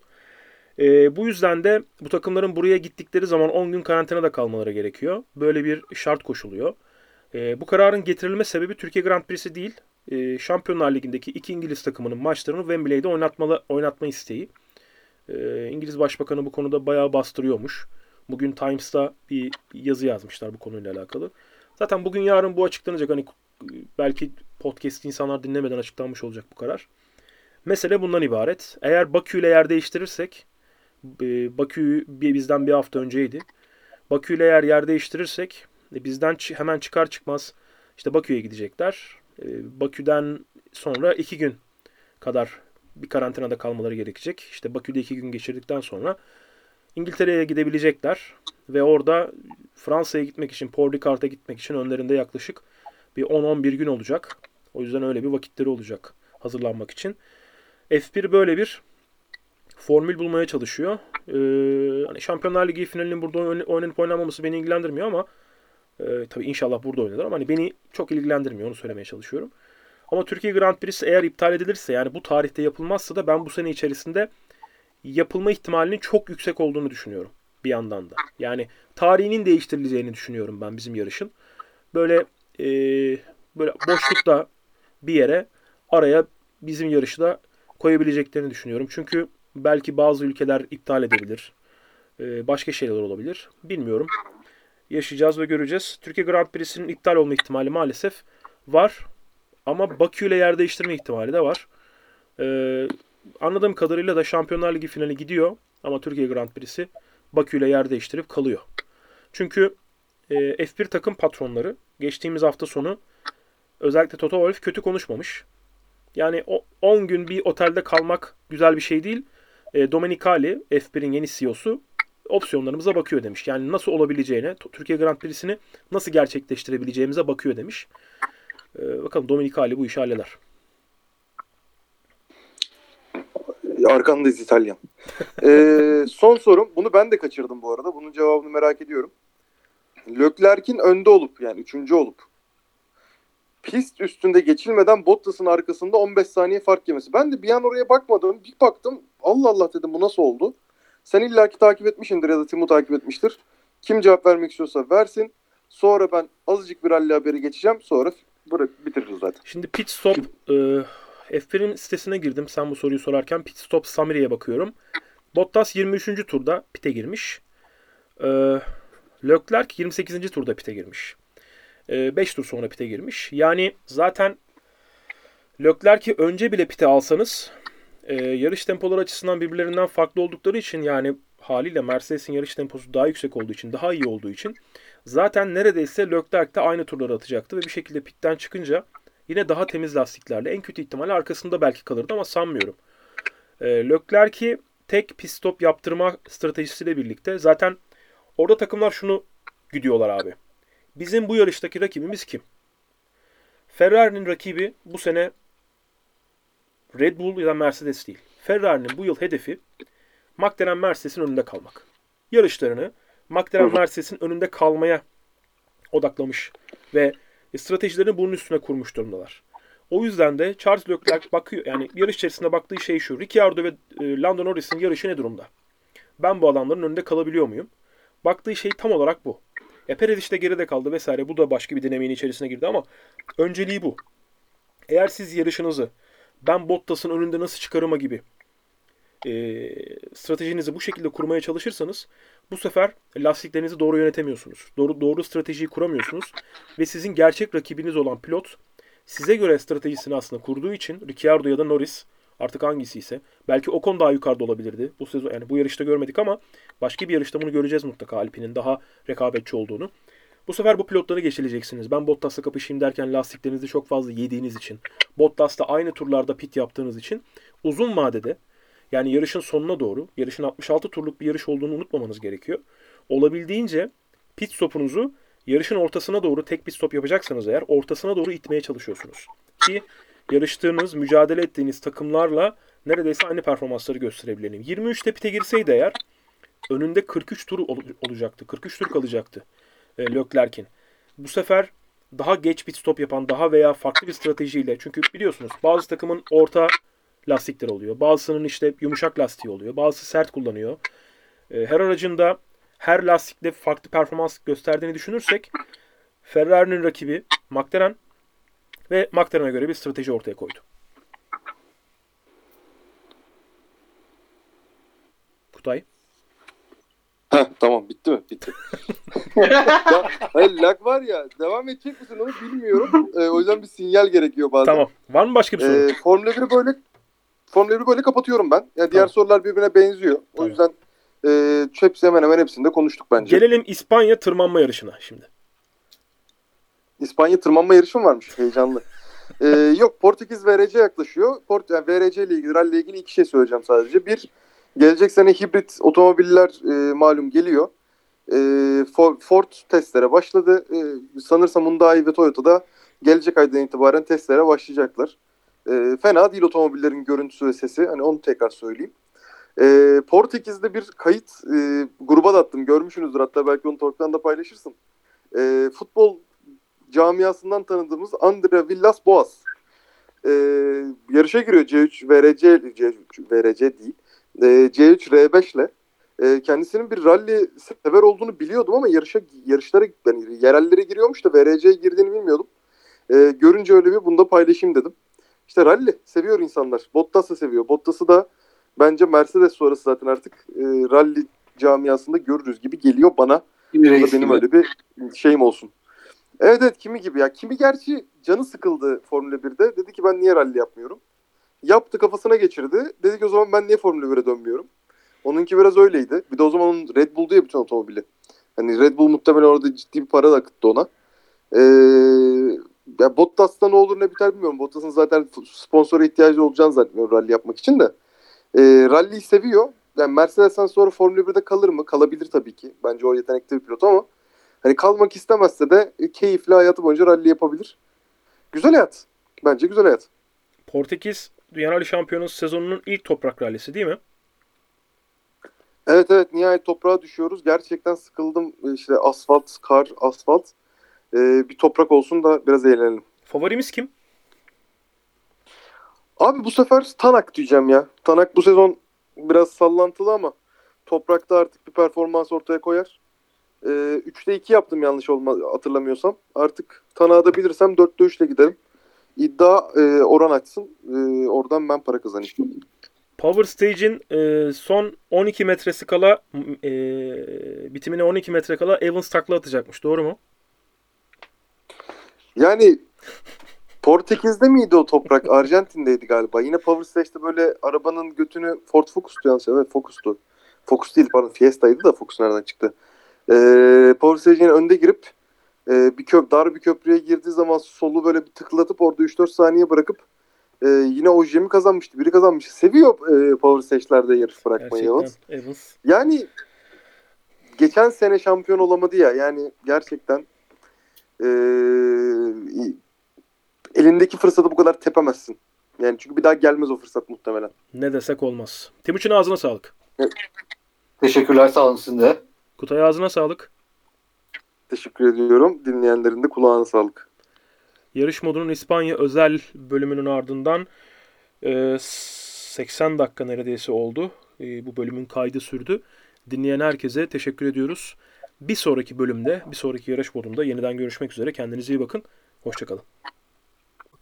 E, bu yüzden de bu takımların buraya gittikleri zaman 10 gün karantinada kalmaları gerekiyor. Böyle bir şart koşuluyor. E, bu kararın getirilme sebebi Türkiye Grand Prix'si değil. E, Şampiyonlar Ligi'ndeki iki İngiliz takımının maçlarını Wembley'de oynatmalı, oynatma isteği. E, İngiliz Başbakanı bu konuda bayağı bastırıyormuş. Bugün Times'ta bir yazı yazmışlar bu konuyla alakalı. Zaten bugün yarın bu açıklanacak. Hani belki podcast insanlar dinlemeden açıklanmış olacak bu karar. Mesele bundan ibaret. Eğer Bakü ile yer değiştirirsek Bakü bizden bir hafta önceydi. Bakü ile eğer yer değiştirirsek e, bizden hemen çıkar çıkmaz işte Bakü'ye gidecekler. E, Bakü'den sonra iki gün kadar bir karantinada kalmaları gerekecek. İşte Bakü'de iki gün geçirdikten sonra İngiltere'ye gidebilecekler ve orada Fransa'ya gitmek için, Paul Ricard'a gitmek için önlerinde yaklaşık bir 10-11 gün olacak. O yüzden öyle bir vakitleri olacak hazırlanmak için. F1 böyle bir formül bulmaya çalışıyor. Ee, hani Şampiyonlar Ligi finalinin burada oynanıp oynanmaması beni ilgilendirmiyor ama e, tabii inşallah burada oynanır ama hani beni çok ilgilendirmiyor onu söylemeye çalışıyorum. Ama Türkiye Grand Prix'si eğer iptal edilirse yani bu tarihte yapılmazsa da ben bu sene içerisinde yapılma ihtimalinin çok yüksek olduğunu düşünüyorum bir yandan da. Yani tarihinin değiştirileceğini düşünüyorum ben bizim yarışın. Böyle e, böyle boşlukta bir yere araya bizim yarışı da koyabileceklerini düşünüyorum. Çünkü belki bazı ülkeler iptal edebilir. E, başka şeyler olabilir. Bilmiyorum. Yaşayacağız ve göreceğiz. Türkiye Grand Prix'sinin iptal olma ihtimali maalesef var. Ama Bakü ile yer değiştirme ihtimali de var. Ee, anladığım kadarıyla da Şampiyonlar Ligi finali gidiyor. Ama Türkiye Grand Prix'si Bakü ile yer değiştirip kalıyor. Çünkü e, F1 takım patronları geçtiğimiz hafta sonu özellikle Toto Wolff kötü konuşmamış. Yani o 10 gün bir otelde kalmak güzel bir şey değil. E, Domenicali F1'in yeni CEO'su opsiyonlarımıza bakıyor demiş. Yani nasıl olabileceğine, Türkiye Grand Prix'sini nasıl gerçekleştirebileceğimize bakıyor demiş. E, bakalım Domenicali bu işi halleder. Arkandayız İtalyan. ee, son sorum. Bunu ben de kaçırdım bu arada. Bunun cevabını merak ediyorum. Leclerc'in önde olup yani üçüncü olup pist üstünde geçilmeden Bottas'ın arkasında 15 saniye fark yemesi. Ben de bir an oraya bakmadım. Bir baktım Allah Allah dedim bu nasıl oldu? Sen illaki takip etmişindir ya da Timur takip etmiştir. Kim cevap vermek istiyorsa versin. Sonra ben azıcık bir rally haberi geçeceğim. Sonra bırak bitiririz zaten. Şimdi pit stop e, F1'in sitesine girdim sen bu soruyu sorarken. Pit stop summary'e bakıyorum. Bottas 23. turda pite girmiş. E, Leclerc 28. turda pite girmiş. 5 e, tur sonra pite girmiş. Yani zaten Leclerc'i önce bile pite alsanız e, yarış tempoları açısından birbirlerinden farklı oldukları için yani haliyle Mercedes'in yarış temposu daha yüksek olduğu için, daha iyi olduğu için zaten neredeyse Leclerc de aynı turları atacaktı ve bir şekilde pitten çıkınca yine daha temiz lastiklerle en kötü ihtimalle arkasında belki kalırdı ama sanmıyorum. E, Leclerc'i tek pit stop yaptırma stratejisiyle birlikte zaten orada takımlar şunu gidiyorlar abi. Bizim bu yarıştaki rakibimiz kim? Ferrari'nin rakibi bu sene Red Bull ya da Mercedes değil. Ferrari'nin bu yıl hedefi McLaren Mercedes'in önünde kalmak. Yarışlarını McLaren Mercedes'in önünde kalmaya odaklamış ve stratejilerini bunun üstüne kurmuş durumdalar. O yüzden de Charles Leclerc bakıyor yani yarış içerisinde baktığı şey şu. Ricciardo ve e, Lando Norris'in yarışı ne durumda? Ben bu adamların önünde kalabiliyor muyum? Baktığı şey tam olarak bu. E Perez işte geride kaldı vesaire. Bu da başka bir denemeyin içerisine girdi ama önceliği bu. Eğer siz yarışınızı ben Bottas'ın önünde nasıl çıkarıma gibi e, stratejinizi bu şekilde kurmaya çalışırsanız bu sefer lastiklerinizi doğru yönetemiyorsunuz. Doğru doğru stratejiyi kuramıyorsunuz ve sizin gerçek rakibiniz olan pilot size göre stratejisini aslında kurduğu için Ricciardo ya da Norris artık hangisi ise belki Ocon daha yukarıda olabilirdi. Bu sezon yani bu yarışta görmedik ama başka bir yarışta bunu göreceğiz mutlaka Alpine'in daha rekabetçi olduğunu. Bu sefer bu pilotları geçileceksiniz. Ben Bottas'la kapışayım derken lastiklerinizi çok fazla yediğiniz için, Bottas'la aynı turlarda pit yaptığınız için uzun vadede yani yarışın sonuna doğru, yarışın 66 turluk bir yarış olduğunu unutmamanız gerekiyor. Olabildiğince pit stopunuzu yarışın ortasına doğru tek bir stop yapacaksanız eğer ortasına doğru itmeye çalışıyorsunuz. Ki yarıştığınız, mücadele ettiğiniz takımlarla neredeyse aynı performansları gösterebilelim. 23'te pite girseydi eğer önünde 43 tur ol- olacaktı. 43 tur kalacaktı e, Leclerc'in. Bu sefer daha geç pit stop yapan, daha veya farklı bir stratejiyle çünkü biliyorsunuz bazı takımın orta lastikler oluyor. Bazısının işte yumuşak lastiği oluyor. Bazısı sert kullanıyor. E, her aracın da her lastikle farklı performans gösterdiğini düşünürsek Ferrari'nin rakibi McLaren ve McLaren'a göre bir strateji ortaya koydu. Kutay. Heh, tamam bitti mi? Bitti. ya, hayır lag var ya devam edecek misin onu bilmiyorum. Ee, o yüzden bir sinyal gerekiyor bazen. Tamam. Var mı başka bir soru? Ee, Formula 1'i böyle Formula 1'i böyle kapatıyorum ben. Yani diğer Tamam. sorular birbirine benziyor. O Tamam. yüzden e, hepsi hemen hemen hepsinde konuştuk bence. Gelelim İspanya tırmanma yarışına şimdi. İspanya tırmanma yarışı mı varmış? Heyecanlı. Ee, yok Portekiz VRC yaklaşıyor. Port yani VRC ile ilgili, rally ile ilgili iki şey söyleyeceğim sadece. Bir, gelecek sene hibrit otomobiller e, malum geliyor. E, For- Ford testlere başladı. E, sanırsam Hyundai ve Toyota'da gelecek aydan itibaren testlere başlayacaklar. E, fena değil otomobillerin görüntüsü ve sesi. Hani onu tekrar söyleyeyim. E, Portekiz'de bir kayıt e, gruba da attım. Görmüşsünüzdür. Hatta belki onu Tork'tan da paylaşırsın. E, futbol camiasından tanıdığımız Andre Villas Boas e, yarışa giriyor C3 VRC C3 VRC değil e, C3 R5 ile e, kendisinin bir rally sever olduğunu biliyordum ama yarışa yarışlara yani yerellere giriyormuş da VRC'ye girdiğini bilmiyordum. E, görünce öyle bir bunu da paylaşayım dedim. İşte rally seviyor insanlar. Bottas da seviyor. Bottas'ı da bence Mercedes sonrası zaten artık e, rally camiasında görürüz gibi geliyor bana. Reis benim gibi. öyle bir şeyim olsun. Evet evet kimi gibi ya. Kimi gerçi canı sıkıldı Formula 1'de. Dedi ki ben niye rally yapmıyorum. Yaptı kafasına geçirdi. Dedi ki o zaman ben niye Formula 1'e dönmüyorum. Onunki biraz öyleydi. Bir de o zaman onun Red Bull diye bütün otomobili. Hani Red Bull muhtemelen orada ciddi bir para da akıttı ona. Ee, ya Bottas'ta ne olur ne biter bilmiyorum. Bottas'ın zaten sponsora ihtiyacı olacağını zannetmiyorum rally yapmak için de. Ee, rally'yi seviyor. Yani Mercedes'ten sonra Formula 1'de kalır mı? Kalabilir tabii ki. Bence o yetenekli bir pilot ama hani kalmak istemezse de e, keyifli hayatı boyunca rally yapabilir. Güzel hayat. Bence güzel hayat. Portekiz Dünya Rally Şampiyonası sezonunun ilk toprak rallisi değil mi? Evet evet nihayet toprağa düşüyoruz. Gerçekten sıkıldım. İşte asfalt, kar, asfalt. Ee, bir toprak olsun da biraz eğlenelim. Favorimiz kim? Abi bu sefer Tanak diyeceğim ya. Tanak bu sezon biraz sallantılı ama toprakta artık bir performans ortaya koyar. Ee, 3'te 2 yaptım yanlış olma, hatırlamıyorsam. Artık Tanak'ı da bilirsem 4'te 3'te giderim. İddia e, oran açsın. E, oradan ben para kazanayım. Power Stage'in e, son 12 metresi kala e, bitimine 12 metre kala Evans takla atacakmış. Doğru mu? Yani Portekiz'de miydi o toprak? Arjantin'deydi galiba. Yine Power Stage'de böyle arabanın götünü Ford Focus'tu yanlış. Evet Focus'tu. Focus değil pardon Fiesta'ydı da Focus nereden çıktı? Ee, Power Stage'in önde girip e, bir köp dar bir köprüye girdiği zaman solu böyle bir tıklatıp orada 3-4 saniye bırakıp e, yine o jemi kazanmıştı. Biri kazanmış. Seviyor e, Power Stage'lerde yarış bırakmayı Evans. Yani geçen sene şampiyon olamadı ya. Yani gerçekten eee, elindeki fırsatı bu kadar tepemezsin. Yani çünkü bir daha gelmez o fırsat muhtemelen. Ne desek olmaz. Timuçin ağzına sağlık. Teşekkürler sağ olun sizin de. Kutay ağzına sağlık. Teşekkür ediyorum. Dinleyenlerin de kulağına sağlık. Yarış modunun İspanya özel bölümünün ardından e, 80 dakika neredeyse oldu. E, bu bölümün kaydı sürdü. Dinleyen herkese teşekkür ediyoruz. Bir sonraki bölümde, bir sonraki yarış modunda yeniden görüşmek üzere. Kendinize iyi bakın. Hoşçakalın.